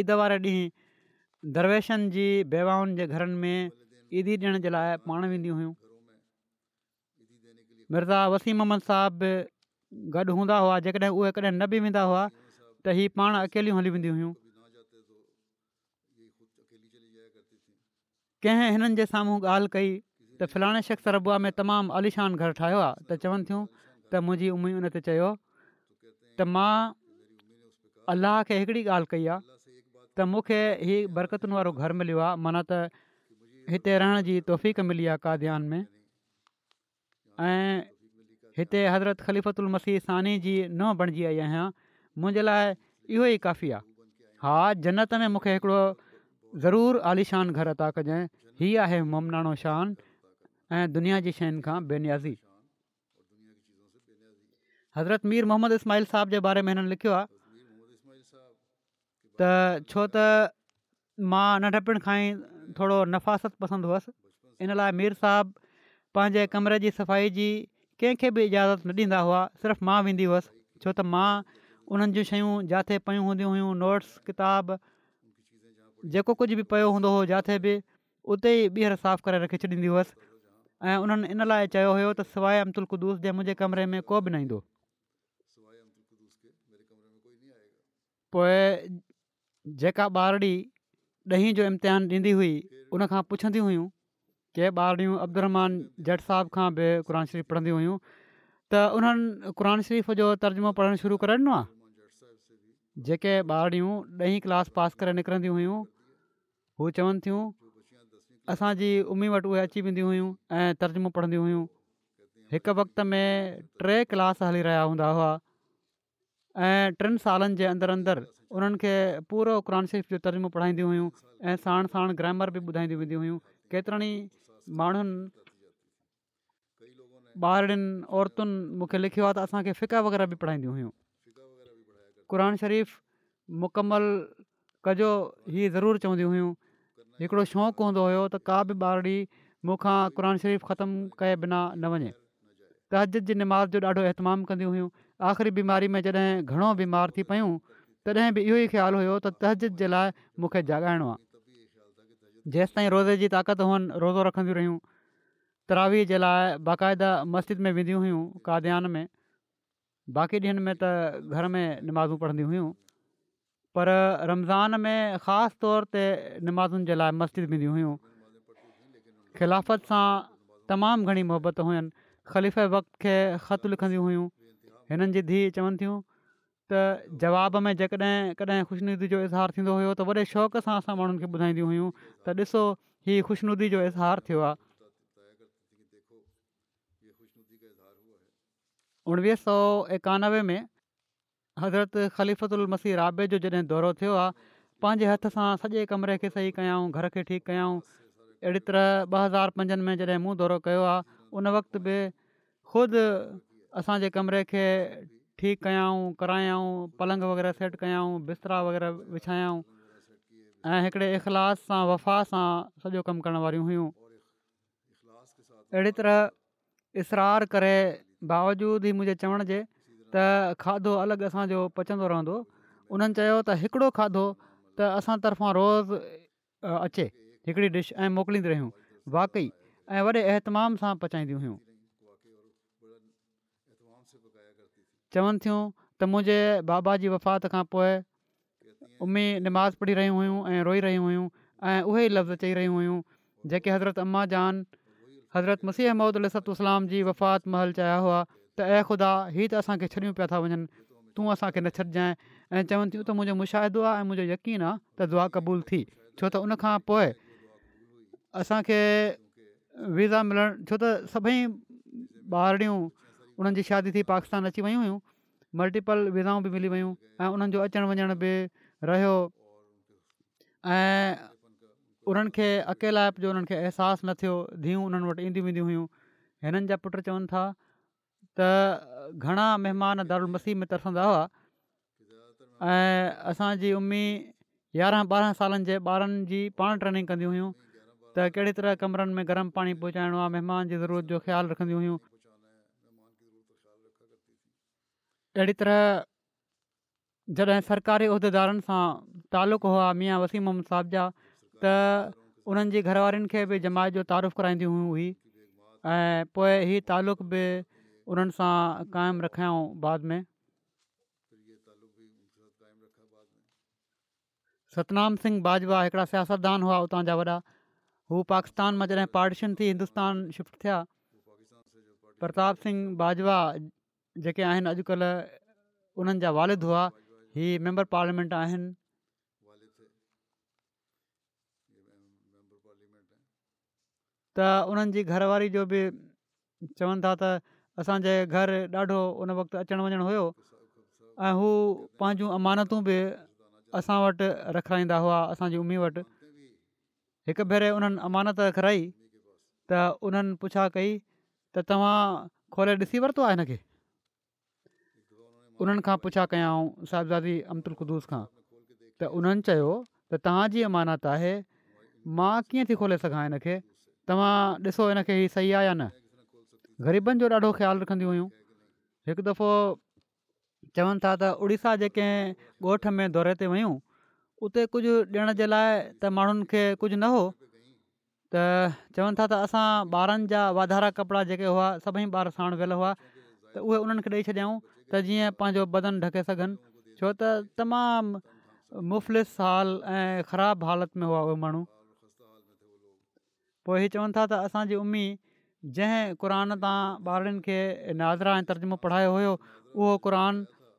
ईद वारे ॾींहुं दरवेशनि जी बेवाउनि जे घरनि में ईदी ॾियण जे लाइ पाण वेंदियूं हुयूं मिर्ज़ा वसीम अहमद साहब बि गॾु हूंदा हुआ जेकॾहिं उहे कॾहिं न बि वेंदा हुआ त हीअ पाण अकेलियूं हली वेंदियूं हुयूं कंहिं हिननि जे साम्हूं ॻाल्हि कई त फलाणे शख़्स रबुआ में तमामु अलिशान घरु ठाहियो आहे त चवनि थियूं त मुंहिंजी उमिरि उन ते चयो त मां अलाह खे हिकिड़ी ॻाल्हि कई आहे त मूंखे हीउ बरकतुनि वारो घरु मिलियो आहे माना त हिते रहण जी तौफ़ मिली आहे का में ऐं हिते हज़रत ख़लीफ़ल मसीह सानी जी नुंहुं बणिजी आई आहियां मुंहिंजे लाइ इहो ई काफ़ी आहे हा जनत में मूंखे ज़रूरु आलीशान घर अता त कजांइ हीअ आहे मुमनानो शान ऐं दुनिया जी शयुनि खां बेनियाज़ी हज़रत मीर मोहम्मद इस्माइल साहब जे बारे में हिननि लिखियो आहे त छो त मां नंढपण खां ई थोरो नफ़ासत पसंदि हुअसि इन लाइ मीर साहब पंहिंजे कमरे जी सफ़ाई जी कंहिंखे बि इजाज़त न ॾींदा हुआ सिर्फ़ु मां वेंदी हुअसि छो त मां उन्हनि जूं शयूं जिते पयूं हूंदियूं हुयूं नोट्स किताब जेको कुझु बि पियो हूंदो हुओ जिते बि उते ई ॿीहर साफ़ करे रखी छॾींदी हुअसि ऐं उन्हनि इन लाइ चयो हुयो त सवाइ कुदूस जे मुंहिंजे कमरे में को बि न ईंदो पोइ जेका ॿारड़ी ॾहीं जो इम्तिहान ॾींदी हुई उन पुछंदी हुयूं के ॿारड़ियूं अब्दुरमान जट साहब खां बि क़ुर शरीफ़ पढ़ंदियूं हुयूं त उन्हनि क़ुन शरीफ़ जो तर्जुमो पढ़णु शुरू करे ॾिनो आहे जेके ॿारियूं ॾहीं क्लास पास करे निकिरंदियूं हुयूं हू चवनि थियूं असांजी उमीद वटि उहे अची वेंदियूं हुयूं ऐं तर्जुमो पढ़ंदियूं हुयूं हिक वक़्त में टे क्लास हली रहिया हूंदा हुआ ऐं टिनि सालनि जे अंदरि अंदरि उन्हनि खे पूरो शरीफ़ जो तर्जुमो पढ़ाईंदियूं हुयूं ऐं साण साण ग्रामर बि ॿुधाईंदियूं वेंदियूं हुयूं केतिरनि ई माण्हुनि ॿारनि औरतुनि मूंखे लिखियो आहे त असांखे फिका वग़ैरह बि पढ़ाईंदियूं हुइयूं क़रान शरीफ़ मुकमल कजो ई ज़रूरु चवंदियूं हुयूं हिकिड़ो शौक़ु हूंदो हुयो त का बि ॿारी मूंखां क़रान शरीफ़ ख़तमु कए बिना न वञे तहजीद जी नमाज़ जो ॾाढो इहतमामु कंदियूं हुयूं आख़िरी बीमारी में जॾहिं घणो बीमार थी पयूं तॾहिं बि इहो ई ख़्यालु हुयो त तहजीद जे लाइ मूंखे जाॻाइणो आहे जेसि ताईं जी ताक़त हुअनि रोज़ो रखंदियूं रहियूं तरावी जे लाइ बाक़ाइदा मस्जिद में वेंदियूं हुयूं में बाक़ी ॾींहंनि में त घर में नमाज़ू पढ़ंदी हुयूं पर रमज़ान में ख़ासि तौर ते निमाज़ुनि जे लाइ मस्जिद बिदियूं हुयूं ख़िलाफ़त सां तमामु घणी मोहबत हुयूं आहिनि ख़लीफ़ वक़्त खे ख़त लिखंदी हुयूं हिननि जी धीउ चवनि थियूं त जवाब में जेकॾहिं कॾहिं ख़ुशनुदी जो इज़हार थींदो हुयो त वॾे शौक़ सां असां माण्हुनि खे ॿुधाईंदियूं हुयूं त ॾिसो हीउ ख़ुशनूदी जो इज़हारु थियो आहे उणिवीह सौ एकानवे में हज़रत ख़लीफ़तु उल मसी राबे जो जॾहिं दौरो थियो आहे पंहिंजे हथ सां सॼे कमरे खे सही कयाऊं घर खे ठीकु कयाऊं अहिड़ी तरह ॿ हज़ार पंजनि में जॾहिं मूं दौरो कयो आहे उन वक़्तु बि ख़ुदि असांजे कमरे खे ठीकु कयाऊं करायाऊं पलंग वग़ैरह सेट कयाऊं बिस्तरा वग़ैरह विछायऊं ऐं हिकिड़े इख़लास सां वफ़ा सां सॼो कमु करण वारियूं हुयूं अहिड़ी तरह इसरार करे बावजूद ई मुंहिंजे चवण जे त खाधो अलॻि असांजो पचंदो रहंदो उन्हनि चयो त हिकिड़ो खाधो त असां तर्फ़ां रोज़ु अचे हिकिड़ी डिश ऐं मोकिलींदियूं रहियूं वाक़ई ऐं वॾे अहतमाम सां पचाईंदियूं हुयूं चवनि थियूं त मुंहिंजे बाबा जी वफ़ात खां पोइ उम्मी निमाज़ पढ़ी रहियूं हुयूं ऐं रोई रहियूं हुयूं ऐं उहे लफ़्ज़ चई रहियूं हुयूं जेके हज़रत अम्मा जान हज़रत मसीह अहमद अलसलाम जी वफ़ात महल चाया हुआ त ऐ ख़ुदा ही त असांखे छॾियूं पिया था वञनि तूं असांखे न छॾिजांइ ऐं चवनि थियूं त मुंहिंजो मुशाहिदो आहे ऐं मुंहिंजो यकीन आहे त दुआ क़बूल थी छो त उनखां पोइ असांखे वीज़ा मिलणु छो त सभई ॿारड़ियूं उन्हनि जी शादी थी पाकिस्तान अची वियूं हुयूं मल्टीपल वीज़ाऊं बि मिली वियूं ऐं उन्हनि जो अचण वञण बि रहियो ऐं उन्हनि खे अकेलाइप जो उन्हनि खे अहसासु न थियो धीअ उन्हनि वटि ईंदियूं वेंदियूं हुयूं हिननि जा पुट चवनि था त घणा महिमान दारुल मसीह में तरसंदा हुआ ऐं असांजी उमी यारहं ॿारहं सालनि जे ॿारनि जी पाण ट्रेनिंग कंदियूं हुयूं त कहिड़ी तरह कमरनि में गरम पाणी पहुचाइणो आहे महिमान जी ज़रूरत जो ख़्यालु रखंदियूं हुयूं अहिड़ी तरह जॾहिं सरकारी उहिदेदारनि सां तालुक़ु हुआ मिया वसीम मोहम्मद साहिब जा त उन्हनि जी घर वारियुनि खे बि जमाइत जो तारीफ़ु कराईंदियूं हुयूं हुई ऐं पोइ हीउ तालुक़ बि उन्हनि सां क़ाइमु रखियाऊं बाद में सतनाम सिंह बाजवा हिकिड़ा सियासतदान हुआ उतां जा वॾा हू पाकिस्तान मां जॾहिं पार्टीशन थी हिंदुस्तान शिफ्ट थिया प्रताप सिंह बाजवा जेके आहिनि अॼुकल्ह उन्हनि जा वारिद हुआ हीअ मैंबर पार्लियामेंट आहिनि त उन्हनि जी घरवारी जो बि चवनि था त असांजे घर ॾाढो उन वक़्तु अचणु वञणु हुयो ऐं हू पंहिंजूं अमानतूं बि असां वटि रखाईंदा हुआ असांजी उमीद वटि हिकु भेरे उन्हनि अमानत रखाई त उन्हनि पुछा कई त तव्हां खोले ॾिसी वरितो आहे हिन उन्हनि खां पुछा कयाऊं साहिबज़ादी अमतुलकुदूस खां त उन्हनि चयो त तव्हांजी अमानत आहे मां कीअं थी खोले सघां तव्हां ॾिसो हिनखे ई सही आहे या न ग़रीबनि जो ॾाढो ख़्यालु रखंदियूं हुयूं हिकु दफ़ो चवनि था त उड़ीसा जेके ॻोठ में दौरे ते वयूं उते कुझु ॾियण जे लाइ त माण्हुनि खे कुझु न हो त चवनि था त असां ॿारनि जा वाधारा कपिड़ा जेके हुआ सभई ॿार साण वियल हुआ त उहे उन्हनि खे ॾेई त जीअं पंहिंजो बदन ढके सघनि छो त तमामु मुफ़लिस हाल ऐं ख़राबु हालति में हुआ उहे माण्हू पोइ इहे चवनि था त असांजी उम्मी जंहिं क़र तां ॿारनि खे नाज़रा ऐं तर्जुमो पढ़ायो हुयो उहो क़ुर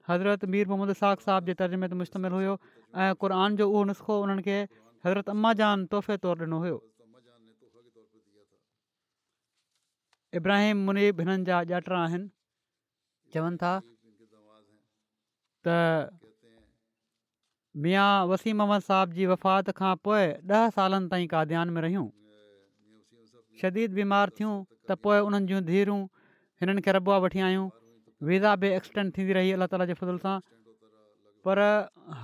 हज़रत मीर मोहम्मद साख साहब जे तर्जुमे ते मुश्तमिल हुयो ऐं क़रान जो उहो नुस्ख़ो उन्हनि खे हज़रत अम्मा जान तोहफ़े तौरु ॾिनो हुयो इब्राहिम मुनीब हिननि जा ॼट आहिनि चवनि था त मिया वसीम मोहम्मद साहब जी वफ़ात खां पोइ ॾह सालनि ताईं काद्यान में रहियूं शदीद बीमार थियूं त पोइ उन्हनि जी धीउरूं हिननि खे रबुआ वठी आयूं वीज़ा बि एक्सटेंड थींदी रही अलाह ताल जे फज़ल सां पर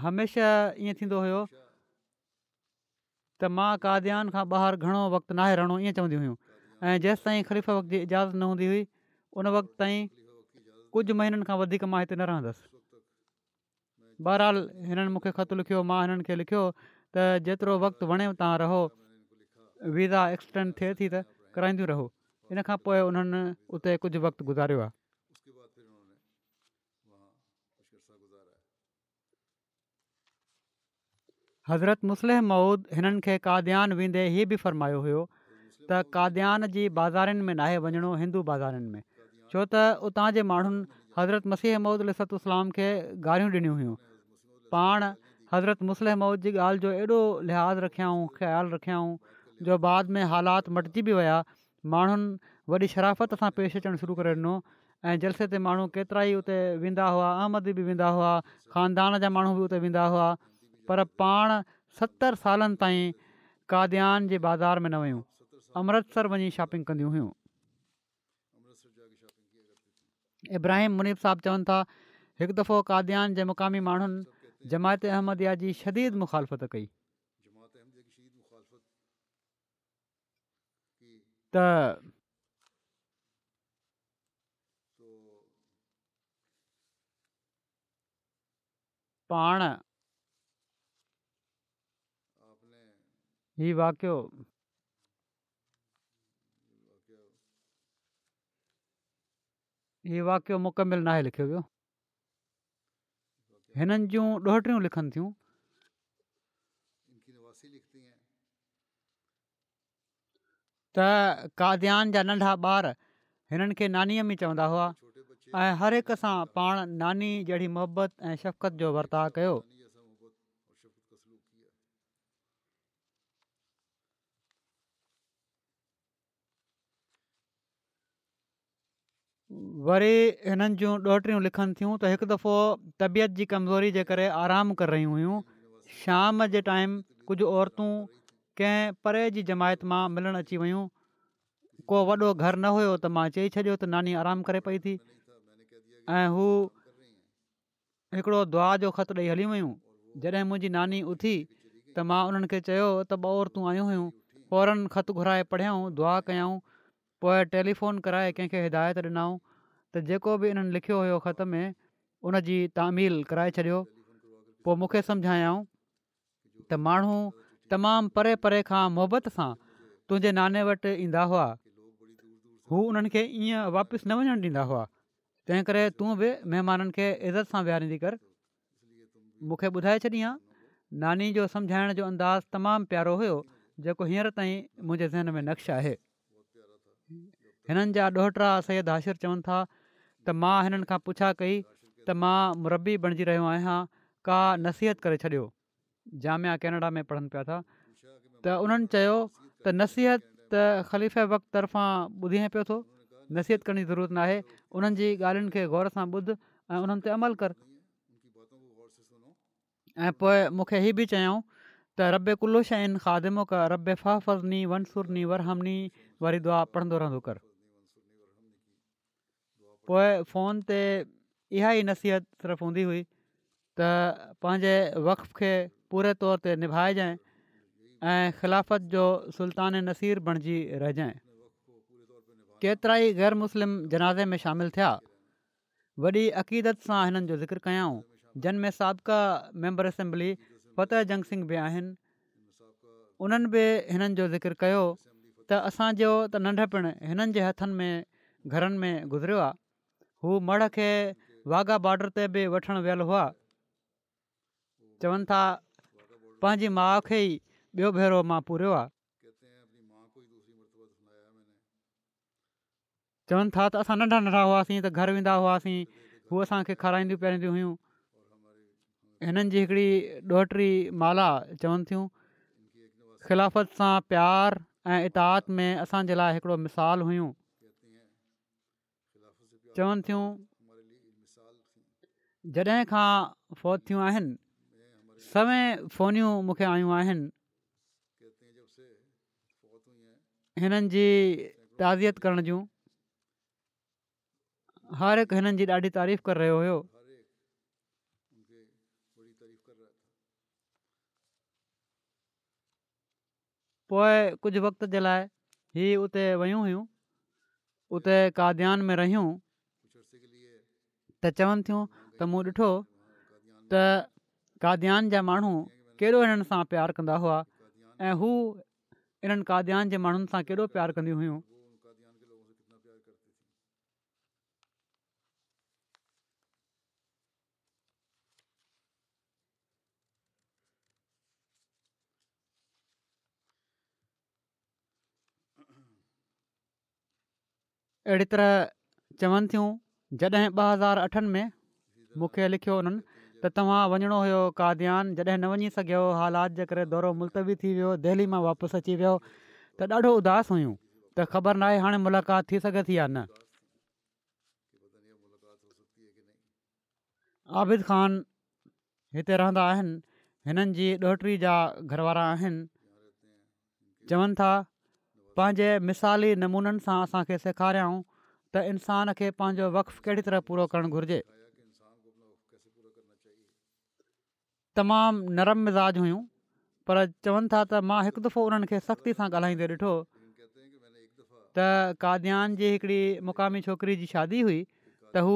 हमेशह ईअं थींदो हुयो त मां काद्यान खां ॿाहिरि घणो वक़्तु नाहे रहणो ईअं चवंदियूं हुयूं ऐं जेसि ताईं वक़्त जी इजाज़त न हूंदी हुई उन वक़्त ताईं कुझु महीननि खां वधीक मां हिते न रहंदसि बहरहाल हिननि मूंखे ख़त लिखियो मां हिननि खे लिखियो त जेतिरो वक़्तु वणियो तव्हां रहो वीज़ा एक्सटेंड थिए थी त कराईंदियूं रहो इन खां पोइ उन्हनि उते कुझु वक़्तु गुज़ारियो हज़रत मुस्लिह मऊद हिननि खे काद्यान वेंदे हीउ बि फ़रमायो हुयो त काद्यान जी बाज़ारिनि में नाहे वञिणो हिंदू बाज़ारिनि में छो त उतां जे माण्हुनि हज़रत मसीह मऊद लिसत इस्लाम खे गारियूं ॾिनियूं हुयूं पाण हज़रत मुस्लिह मऊद जी ॻाल्हि जो एॾो लिहाज़ रखियाऊं ख़्यालु रखियाऊं जो बाद में हालात मटिजी बि विया माण्हुनि वॾी शराफ़त सां पेश अचणु शुरू करे ॾिनो ऐं जलसे ते माण्हू केतिरा ई उते वेंदा हुआ अहमद बि वेंदा हुआ ख़ानदान जा माण्हू बि उते वेंदा हुआ पर पाण सतरि सालनि ताईं काद्यान जे बाज़ारि में न वयूं अमृतसर वञी शॉपिंग कंदियूं हुयूं इब्राहिम मुनीब साहब चवनि था हिकु दफ़ो काद्यान जे मुक़ामी माण्हुनि जमायत अहमदिया जी शदीद मुखालफ़त कई त पाण वाक्य वाकियो वाक्य वाकियो मुकमिल नाहे लिखियो वियो हिननि जूं ॾहटियूं लिखनि थियूं त काद्यान जा नंढा ॿार हिननि खे नानीअ में चवंदा हुआ ऐं हर हिक सां पाण नानी जहिड़ी मोहबत ऐं शफ़क़त जो वर्ताउ कयो वरी हिननि जूं ॾोहटियूं लिखनि थियूं त हिकु दफ़ो तबियत जी कमज़ोरी जे करे आराम करे रहियूं हुयूं शाम जे टाइम कुझु औरतूं कंहिं परे जी जमायत मां मिलणु अची वियूं को वॾो घरु न हुयो त मां चई छॾियो त नानी आराम करे पई थी ऐं हू हिकिड़ो दुआ जो ख़त ॾेई हली वयूं जॾहिं मुंहिंजी नानी उथी त मां उन्हनि खे चयो त ॿ औरतूं आयूं हुयूं ख़त घुराए पढ़ियऊं दुआ कयऊं पोइ टेलीफोन कराए कंहिंखे हिदायत ॾिनऊं त जेको बि इन्हनि लिखियो हुयो ख़त में उनजी तामील कराए छॾियो पोइ मूंखे सम्झायऊं त तमामु परे परे खां मुहबत सां तुंहिंजे नाने वटि ईंदा हुआ हू हुननि खे ईअं वापसि न वञणु ॾींदा हुआ तंहिं करे तूं बि महिमाननि खे इज़त सां वेहारींदी कर मूंखे ॿुधाए छॾी आहे नानी जो समुझाइण जो अंदाज़ तमामु प्यारो हुयो जेको हींअर ताईं मुंहिंजे ज़हन में नक्श आहे हिननि जा ॾोहिटा सैद हाशिर चवनि था त मां हिननि पुछा कई त मां मुरबी बणिजी रहियो आहियां का नसीहत करे छॾियो जामिया कैनेडा में पढ़नि पिया था त उन्हनि चयो त नसीहत त ख़लीफ़ तर्फ़ां ॿुधी पियो थो नसीहत करण जी ज़रूरत न आहे उन्हनि जी ॻाल्हियुनि खे गौर सां ॿुध ऐं उन्हनि ते अमल कर ऐं पोइ मूंखे हीउ बि चयऊं त रब कुलूशन ख़ादिमो कर रब फाफ़नी वंसुरनी वरहामनी वरी दुआ पढ़ंदो रहंदो कर पोइ फ़ोन ते इहा ई नसीहत सिर्फ़ हूंदी हुई त पंहिंजे वक़्त खे पूरे तौर ते निभाइजांइ ऐं ख़िलाफ़त जो सुल्तान नसीर बणिजी रहिजाइ केतिरा ई गैर मुस्लिम जनाज़े में शामिलु थिया वॾी अक़ीदत सां हिननि जो ज़िक्र कयाऊं जिन में साबका मेंबर फ़तेह जंग सिंह बि आहिनि उन्हनि बि हिननि जो ज़िकर कयो त असांजो त नंढपिणु हिननि जे हथनि में घरनि में गुज़रियो आहे हू मड़ खे वाघा बॉडर ते बि वठणु वियल हुआ चवनि था पंहिंजी माउ खे ई ॿियो भेरो मां पूरियो आहे चवनि था त असां नंढा नंढा हुआसीं त घर वेंदा हुआसीं हू असांखे खाराईंदियूं पीअंदियूं हुयूं हिननि जी हिकिड़ी ॾोहिटी माला चवनि थियूं ख़िलाफ़त सां प्यार ऐं इताद में असांजे लाइ हिकिड़ो मिसालु हुयूं चवनि थियूं जॾहिं खां फौत थियूं आहिनि सवें फोनियूं मूंखे आयूं आहिनि हिननि जी हर हिकु हिननि जी ॾाढी तारीफ़ करे रहियो हुयो पोएं कुझु वक़्त जे लाइ ही उते वयूं हुयूं उते कादान में रहियूं त चवनि थियूं त मूं ॾिठो कादयान जा माण्हू कहिड़ो हिननि सां प्यारु कंदा हुआ ऐं हू इन्हनि काद्यान जे माण्हुनि सां केॾो प्यारु कंदियूं हुयूं अहिड़ी तरह चवनि थियूं जॾहिं ॿ हज़ार अठनि में मूंखे लिखियो हुननि त तव्हां वञिणो हुयो काद्यान जॾहिं न वञी सघियो हालात जे करे दौरो मुलतवी थी वियो दिल्ली मां वापसि अची वियो त ॾाढो उदास हुयूं त ख़बर नाहे हाणे मुलाक़ात थी सघे थी या न आबिद ख़ान हिते रहंदा आहिनि हिननि जी ॾोहिटी जा घर वारा आहिनि चवनि था पंहिंजे मिसाली नमूननि सां असांखे सेखारियाऊं त इंसान खे पंहिंजो वक़्तु कहिड़ी तरह पूरो करणु घुरिजे तमामु नरम मिज़ाज हुयूं पर चवनि था त मां हिकु दफ़ो उन्हनि खे सख़्ती सां ॻाल्हाईंदे ॾिठो त काद्यान जी हिकिड़ी मुक़ामी छोकिरी जी शादी हुई त हू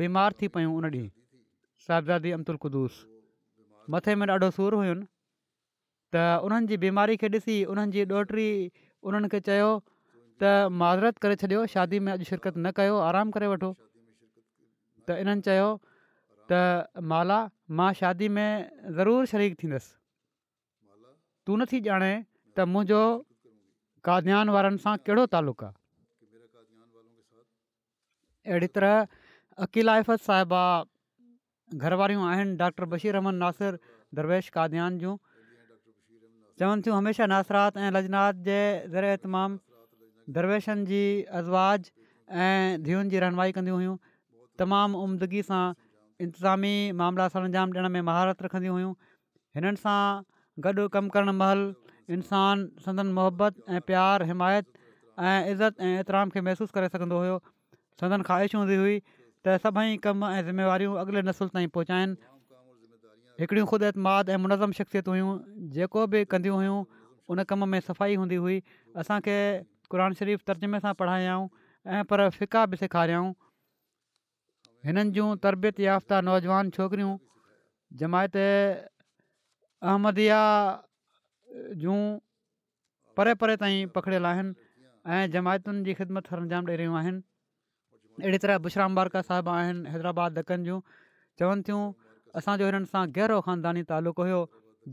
बीमार थी पियूं उन ॾींहुं अमतुल अमतुलकुदूस मथे में ॾाढो सूरु हुयुनि त उन्हनि जी बीमारी खे ॾिसी उन्हनि जी ॾोटरी उन्हनि खे चयो त माज़रत करे छॾियो शादी में अॼु शिरकत न कयो आरामु करे वठो त इन्हनि त माला मां शादी में ज़रूरु शरीक थींदसि तूं नथी ॼाणे त मुंहिंजो काद्यान वारनि सां कहिड़ो तालुक़ु आहे अहिड़ी तरह अकील आइफ़त साहिबा घर वारियूं आहिनि डॉक्टर बशीर अहमद नासिर दरवेश काद्यान जूं चवनि थियूं हमेशह नासिरात ऐं लजनात जे ज़रिए तमामु दरवेशनि जी अज़वाज़ ऐं धीअनि जी रहनमाई कंदियूं हुयूं तमामु उमदगी सां इंतिज़ामी मामला सां अंजाम ॾियण में महारत रखंदियूं हुयूं हिननि सां गॾु कमु करणु महिल इंसान संदन मोहबत ऐं प्यारु हिमायत ऐं इज़त ऐं एतिराम खे महसूसु करे सघंदो हुयो सदन ख़्वाहिश हूंदी हुई त सभई कम ऐं ज़िम्मेवारियूं अॻिले नसुल ताईं पहुचाइनि हिकिड़ियूं ख़ुदि एतमाद ऐं मुनज़म शख़्सियत हुयूं जेको बि कंदियूं हुयूं उन कम में सफ़ाई हूंदी हुई असांखे क़ुर शरीफ़ तर्जुमे सां पढ़ायाऊं ऐं पर फिका बि सेखारियाऊं हिननि जूं तरबियत याफ़्ता नौजवान छोकिरियूं जमायत अहमदिया जूं परे परे ताईं पकड़ियल आहिनि ऐं जमायतुनि जी ख़िदमत हण जाम ॾेरियूं आहिनि अहिड़ी तरह बुशराम बारका साहिब आहिनि हैदराबाद ॾकनि जूं चवनि थियूं असांजो हिननि सां गहरो ख़ानदानी तालुक़ु हुयो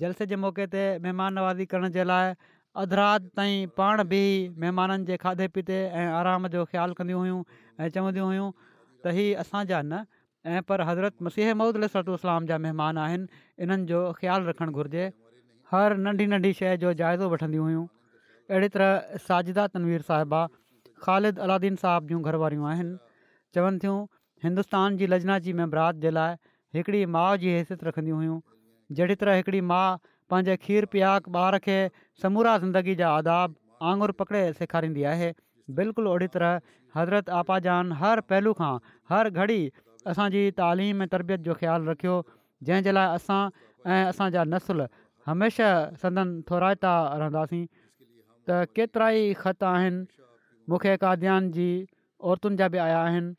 जलसे जे मौके ते महिमान नवाज़ी करण जे लाइ अध राति ताईं पाण बि महिमाननि जे खाधे पीते ऐं आराम जो ख़्यालु कंदियूं हुयूं ऐं चवंदियूं हुयूं त हीअ असांजा न ऐं पर हज़रत मसीह महूदिलर्तलाम जा महिमान आहिनि इन्हनि जो ख़्यालु रखणु घुरिजे हर नंढी नंढी शइ जो जाइज़ो वठंदियूं हुयूं अहिड़ी तरह साजिदा तनवीर साहिबा ख़ालिद अलादीन साहब जूं घर वारियूं आहिनि चवनि थियूं हिंदुस्तान जी लजनाती मबराद जे लाइ हिकिड़ी माउ जी हैसियत रखंदियूं हुयूं जहिड़ी तरह हिकिड़ी माउ पंहिंजे खीर पिया ॿार खे समूरा ज़िंदगी जा आदाब आंगुर पकिड़े सेखारींदी आहे बिल्कुलु ओड़ी तरह हज़रत आपाजहान हर पहलू खां हर घड़ी असांजी तालीम ऐं तरबियत जो ख़्यालु रखियो जंहिंजे लाइ असां ऐं असांजा नसुल हमेशह संदन थोराए था रहंदासीं त केतिरा ई ख़त आहिनि मूंखे काद्यान जी औरतुनि जा बि आया आहिनि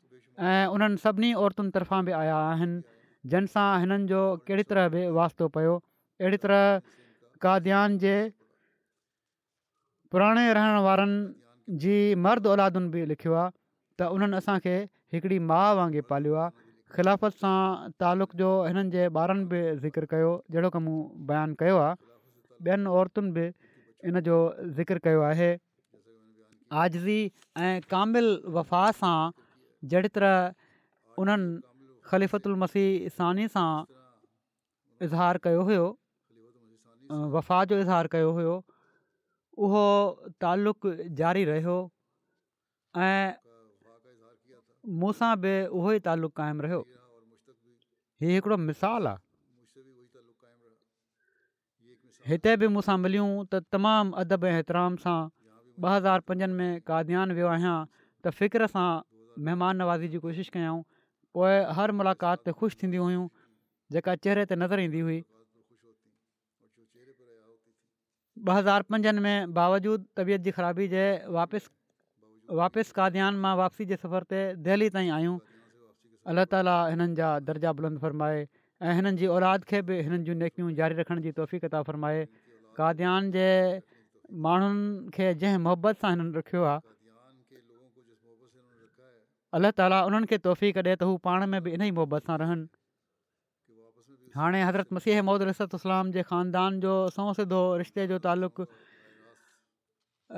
ऐं उन्हनि सभिनी औरतुनि तर्फ़ां बि आया आहिनि जंहिंसां हिननि जो कहिड़ी तरह बि वास्तो पियो अहिड़ी तरह काद्यान जे पुराणे रहण वारनि जी मर्द औलादुनि बि लिखियो आहे त उन्हनि असांखे हिकिड़ी माउ वांगुरु पालियो आहे ख़िलाफ़त सां तालुक़ जो हिननि जे ॿारनि बि ज़िकिर कयो जहिड़ो कमु मूं बयानु कयो आहे ॿियनि औरतुनि बि इन जो ज़िकर कयो आहे आज़ी ऐं कामिल वफ़ा सां जहिड़ी तरह उन्हनि सानी सां इज़हार कयो हुयो वफ़ा जो इज़हार कयो हुयो उहो तालुक़ु जारी रहियो ऐं मूंसां बि उहो ई तालुक़ु क़ाइमु रहियो हीउ हिकिड़ो मिसालु आहे हिते बि मूंसां मिलियूं त तमामु अदब ऐं एतिराम सां ॿ हज़ार पंजनि में काद्यान वियो आहियां त फ़िक्रु सां महिमान नवाज़ी जी कोशिशि कयूं पोइ हर मुलाकात ते ख़ुशि थींदियूं हुयूं जेका चहिरे ते नज़र ईंदी हुई ॿ हज़ार पंजनि में बावजूद तबियत जी ख़राबी जे वापसि वापसि काद्यान मां वापसी जे सफ़र ते दिल्ली ताईं आहियूं अलाह ताला हिननि जा दर्जा बुलंद फ़रमाए ऐं हिननि जी औलाद खे बि हिननि जूं नेकियूं जारी रखण जी तोहफ़ी क़ता फ़रमाए काद्यान जे माण्हुनि खे जंहिं मुहबत सां हिननि रखियो आहे अलाह ताला उन्हनि खे तोहफ़ी कॾे त हू पाण में बि इन ई मुहबत सां रहनि हाणे हज़रत मसीह मोहद रस्तलाम जे ख़ानदान जो सौ सिधो रिश्ते जो तालुक़ु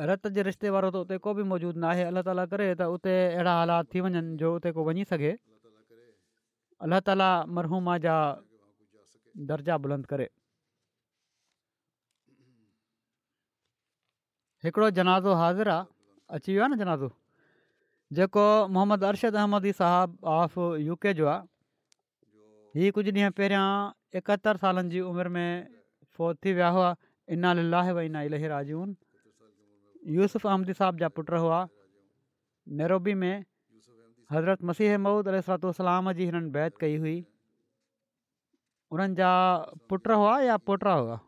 रत जे रिश्ते वारो त उते को बि मौजूदु न आहे अलाह ताला करे त उते अहिड़ा हालात थी वञनि जो उते को वञी सघे अलाह ताला मरहूमा जा दर्जा बुलंद करे हिकिड़ो जनाज़ो हाज़िर आहे अची वियो आहे न जनाज़ो जेको मोहम्मद अरशद अहमदी साहब ऑफ यू के जो आहे हीअ कुझु ॾींहं पहिरियां एकहतरि सालनि जी उमिरि में फ़ौत थी विया हुआ इन अल इना इलाजून यूसुफ़ अहमदी साहिब जा पुट हुआ नैरोबी में हज़रत मसीह अहमूद रिसलतुलाम जी हिननि बैत कई हुई उन्हनि जा पुट हुआ या पोटा हुआ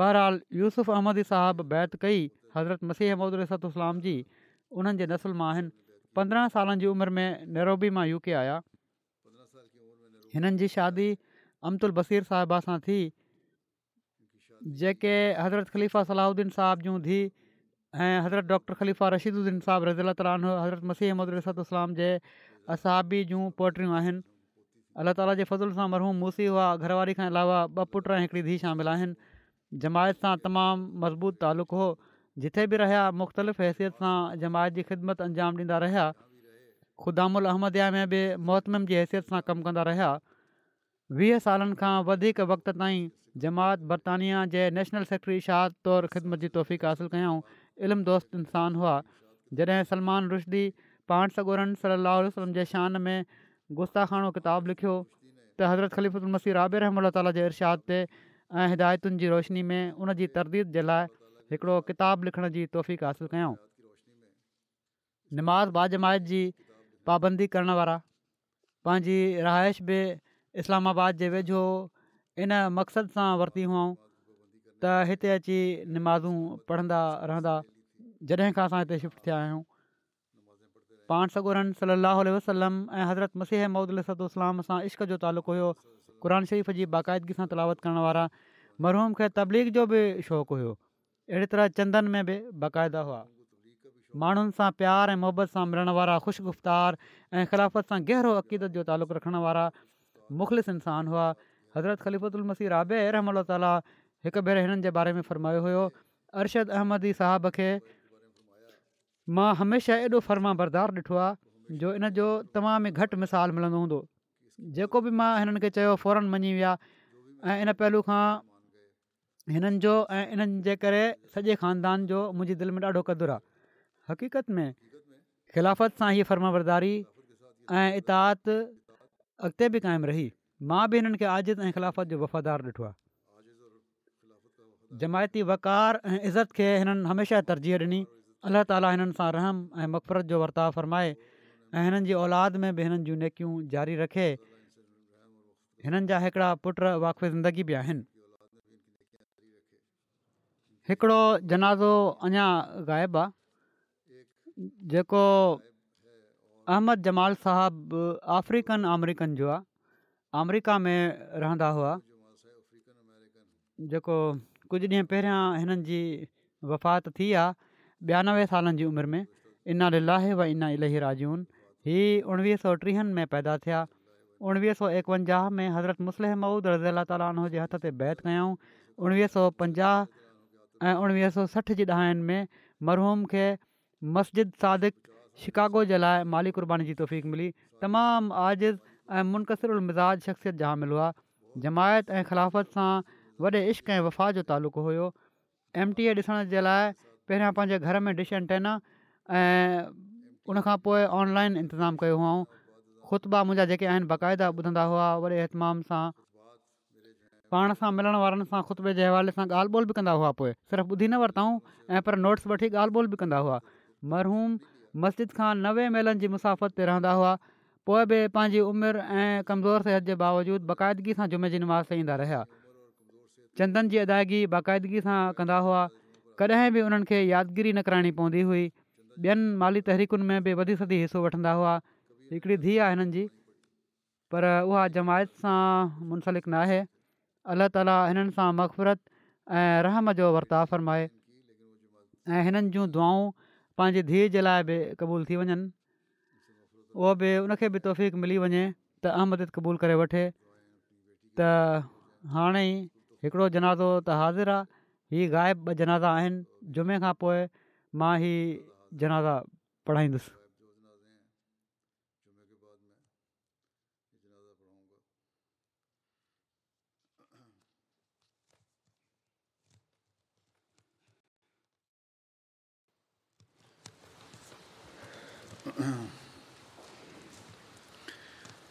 बहरहाल यूसुफ अहमद साहिबु बैत कई हज़रत मसीह अहमद रिसतु जी उन्हनि जे नसुल मां आहिनि पंद्रहं सालनि जी उमिरि में नैरोबी मां यू आया हिननि जी शादी अमतुल बसीर साहिबा सां थी जेके हज़रत खलीफ़ा सलाहुद्दीन साहिब जूं धी ऐं हज़रत डॉक्टर ख़लीफ़ा रशीदुद्दीन रशीद्दीन रज़ील रज़ी हज़रत मसीह अहमद रिस्ताम जे असहाबी जूं पोटिरियूं आहिनि अल्ला ताला जे फज़ुल सां मरहूम मूसी हुआ घरवारी खां अलावा ॿ पुट ऐं हिकिड़ी धीउ शामिल आहिनि जमायत सां तमामु मज़बूत तालुक़ु हो जिथे बि रहिया मुख़्तलिफ़ हैसियत सां जमायत जी ख़िदमत अंजाम ॾींदा रहिया ख़ुदामुल में बि मोहतम जी हैसियत सां कमु कंदा रहिया वीह सालनि खां वधीक वक़्त ताईं जमात, बरतानिया, जे नेशनल सेक्रेटरी शाह तौरु ख़िदमत जी तौफ़ीक़ासिलु कयऊं इल्मु दोस्त इंसानु हुआ जॾहिं सलमान रुशदी पाण सगोरन सलाहु वसलम जे शान में गुस्ाखानो किताबु लिखियो त हज़रत ख़लीफ़ीर आब रहम तालशाद ते ऐं हिदायतुनि जी रोशनी में उनजी तरदीद जे लाइ हिकिड़ो किताबु लिखण जी तौफ़ीक़ु हासिल कयूं निमाज़ बाजमाइत जी पाबंदी करण वारा पंहिंजी रहाइश बि इस्लामाबाद जे वेझो इन मक़सद सां वरिती हुअऊं त हिते अची निमाज़ूं पढ़ंदा रहंदा जॾहिं खां असां हिते शिफ्ट थिया आहियूं पाण सगुरन सली अलाहु वसलम ऐं हज़रत मसीह मोहदतलाम सां इश्क़ जो तालुक़ु हुयो क़ुर शरीफ़ जी बाक़ाइदगी सां तिलावत करण वारा मरहूम खे तबलीग जो बि शौंक़ु हुओ अहिड़ी तरह चंदन में बि बाक़ाइदा हुआ माण्हुनि सां प्यार ऐं मुहबत सां मिलण वारा ख़ुशगुफ़्तार ऐं ख़िलाफ़त सां गहरो अक़ीदत जो तालुक़ु रखण वारा मुख़लिस इंसान हुआ हज़रत ख़लिफ़लमसी राबे रहम ताली हिकु भेरे हिननि जे बारे में फ़र्मायो हुयो अरशद अहमदी साहब खे मां हमेशह एॾो फर्मा बरदार ॾिठो आहे जो इन जो तमामु ई घटि मिसाल मिलंदो हूंदो जेको बि मां हिननि खे चयो फौरन मञी विया इन पहलू खां हिननि जो ऐं इन्हनि जे करे सॼे ख़ानदान जो मुंहिंजी दिलि में ॾाढो क़दुरु आहे हक़ीक़त में ख़िलाफ़त सां ई फर्माबरदारी ऐं इताद अॻिते बि क़ाइमु रही मां बि हिननि खे आज़िद ऐं ख़िलाफ़त जो वफ़ादारु ॾिठो आहे जमायती वक़ार ऐं इज़त खे हिननि हमेशह तरजीह ॾिनी अलाह ताली हिननि सां रहम ऐं मक़फ़रत जो वर्ताव फ़रमाए ऐं हिननि जी औलाद में बि हिननि जूं नेकियूं जारी रखे हिननि जा हिकिड़ा पुट वाक़फ़ ज़िंदगी बि आहिनि हिकिड़ो जनाज़ो अञा ग़ाइबु आहे जेको अहमद जमाल साहबु अफ्रीकन अमरीकन जो आहे میں में रहंदा हुआ जेको कुझु ॾींहं पहिरियां हिननि जी वफ़ात थी आहे ॿियानवे सालनि जी उमिरि में इन लाहे व इना इलाही राजून हीअ उणिवीह सौ टीहनि में पैदा थिया उणिवीह सौ एकवंजाह में हज़रत मुसलम मऊद रज़ी अला ताली हथ ते बैत कयाऊं उणिवीह सौ पंजाह ऐं उणिवीह सौ सठि जी में मरहूम खे मस्जिद सादिक शिकागो जे लाइ माली कुर्बानी जी तौफ़ीक़ मिली तमामु आज़िज़ ऐं मुनक़सिर मिज़ाज शख़्सियत जामिल हुआ जमायत ऐं ख़िलाफ़त सां वॾे इश्क ऐं वफ़ा जो तालुक़ो हुयो एमटीए ॾिसण जे लाइ पहिरियां पंहिंजे घर में डिश एंटेना टेन ऐं उनखां पोइ ऑनलाइन इंतिज़ाम कयो हुओ खुतबा मुंहिंजा जेके आहिनि बाक़ाइदा ॿुधंदा हुआ वॾे अतमाम सां पाण सां मिलण वारनि सां ख़ुतबे जे हवाले सां ॻाल्हि ॿोल बि कंदा हुआ पोइ सिर्फ़ु ॿुधी न वरिताऊं ऐं पर नोट्स वठी ॻाल्हि ॿोल बि कंदा हुआ मरहूम मस्जिद खां नवे मेलनि जी मुसाफ़त ते रहंदा हुआ पोइ बि पंहिंजी उमिरि ऐं कमज़ोर सिहत जे बावजूदि बाक़ाइदगी सां जुमे जी नमाज़ ते ईंदा रहिया चंदनि जी अदायगी बाक़ाइदगी सां कंदा हुआ कॾहिं बि उन्हनि खे यादगिरी न कराइणी पवंदी हुई ॿियनि माली तहरीकुनि में बि वधी सदी हिसो वठंदा हुआ हिकिड़ी धीउ आहे हिननि जी पर उहा जमायत सां मुनसलिक न आहे अलाह ताली हिननि सां मक़फ़रत ऐं रहम जो वर्ता फ़रमाए ऐं हिननि जूं दुआऊं पंहिंजी धीउ जे लाइ बि क़बूल थी वञनि उहो बि उनखे बि तोफ़ीक़ मिली वञे त अहमद क़बूल करे वठे त हाणे ई हिकिड़ो जनाज़ो त हाज़िर आहे ही ग़ाइबु ॿ जनाज़ा आहिनि जुमे खां पोइ मां जनाज़ा पढ़ाईंदुसि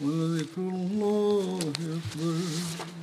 وذكر الله أكبر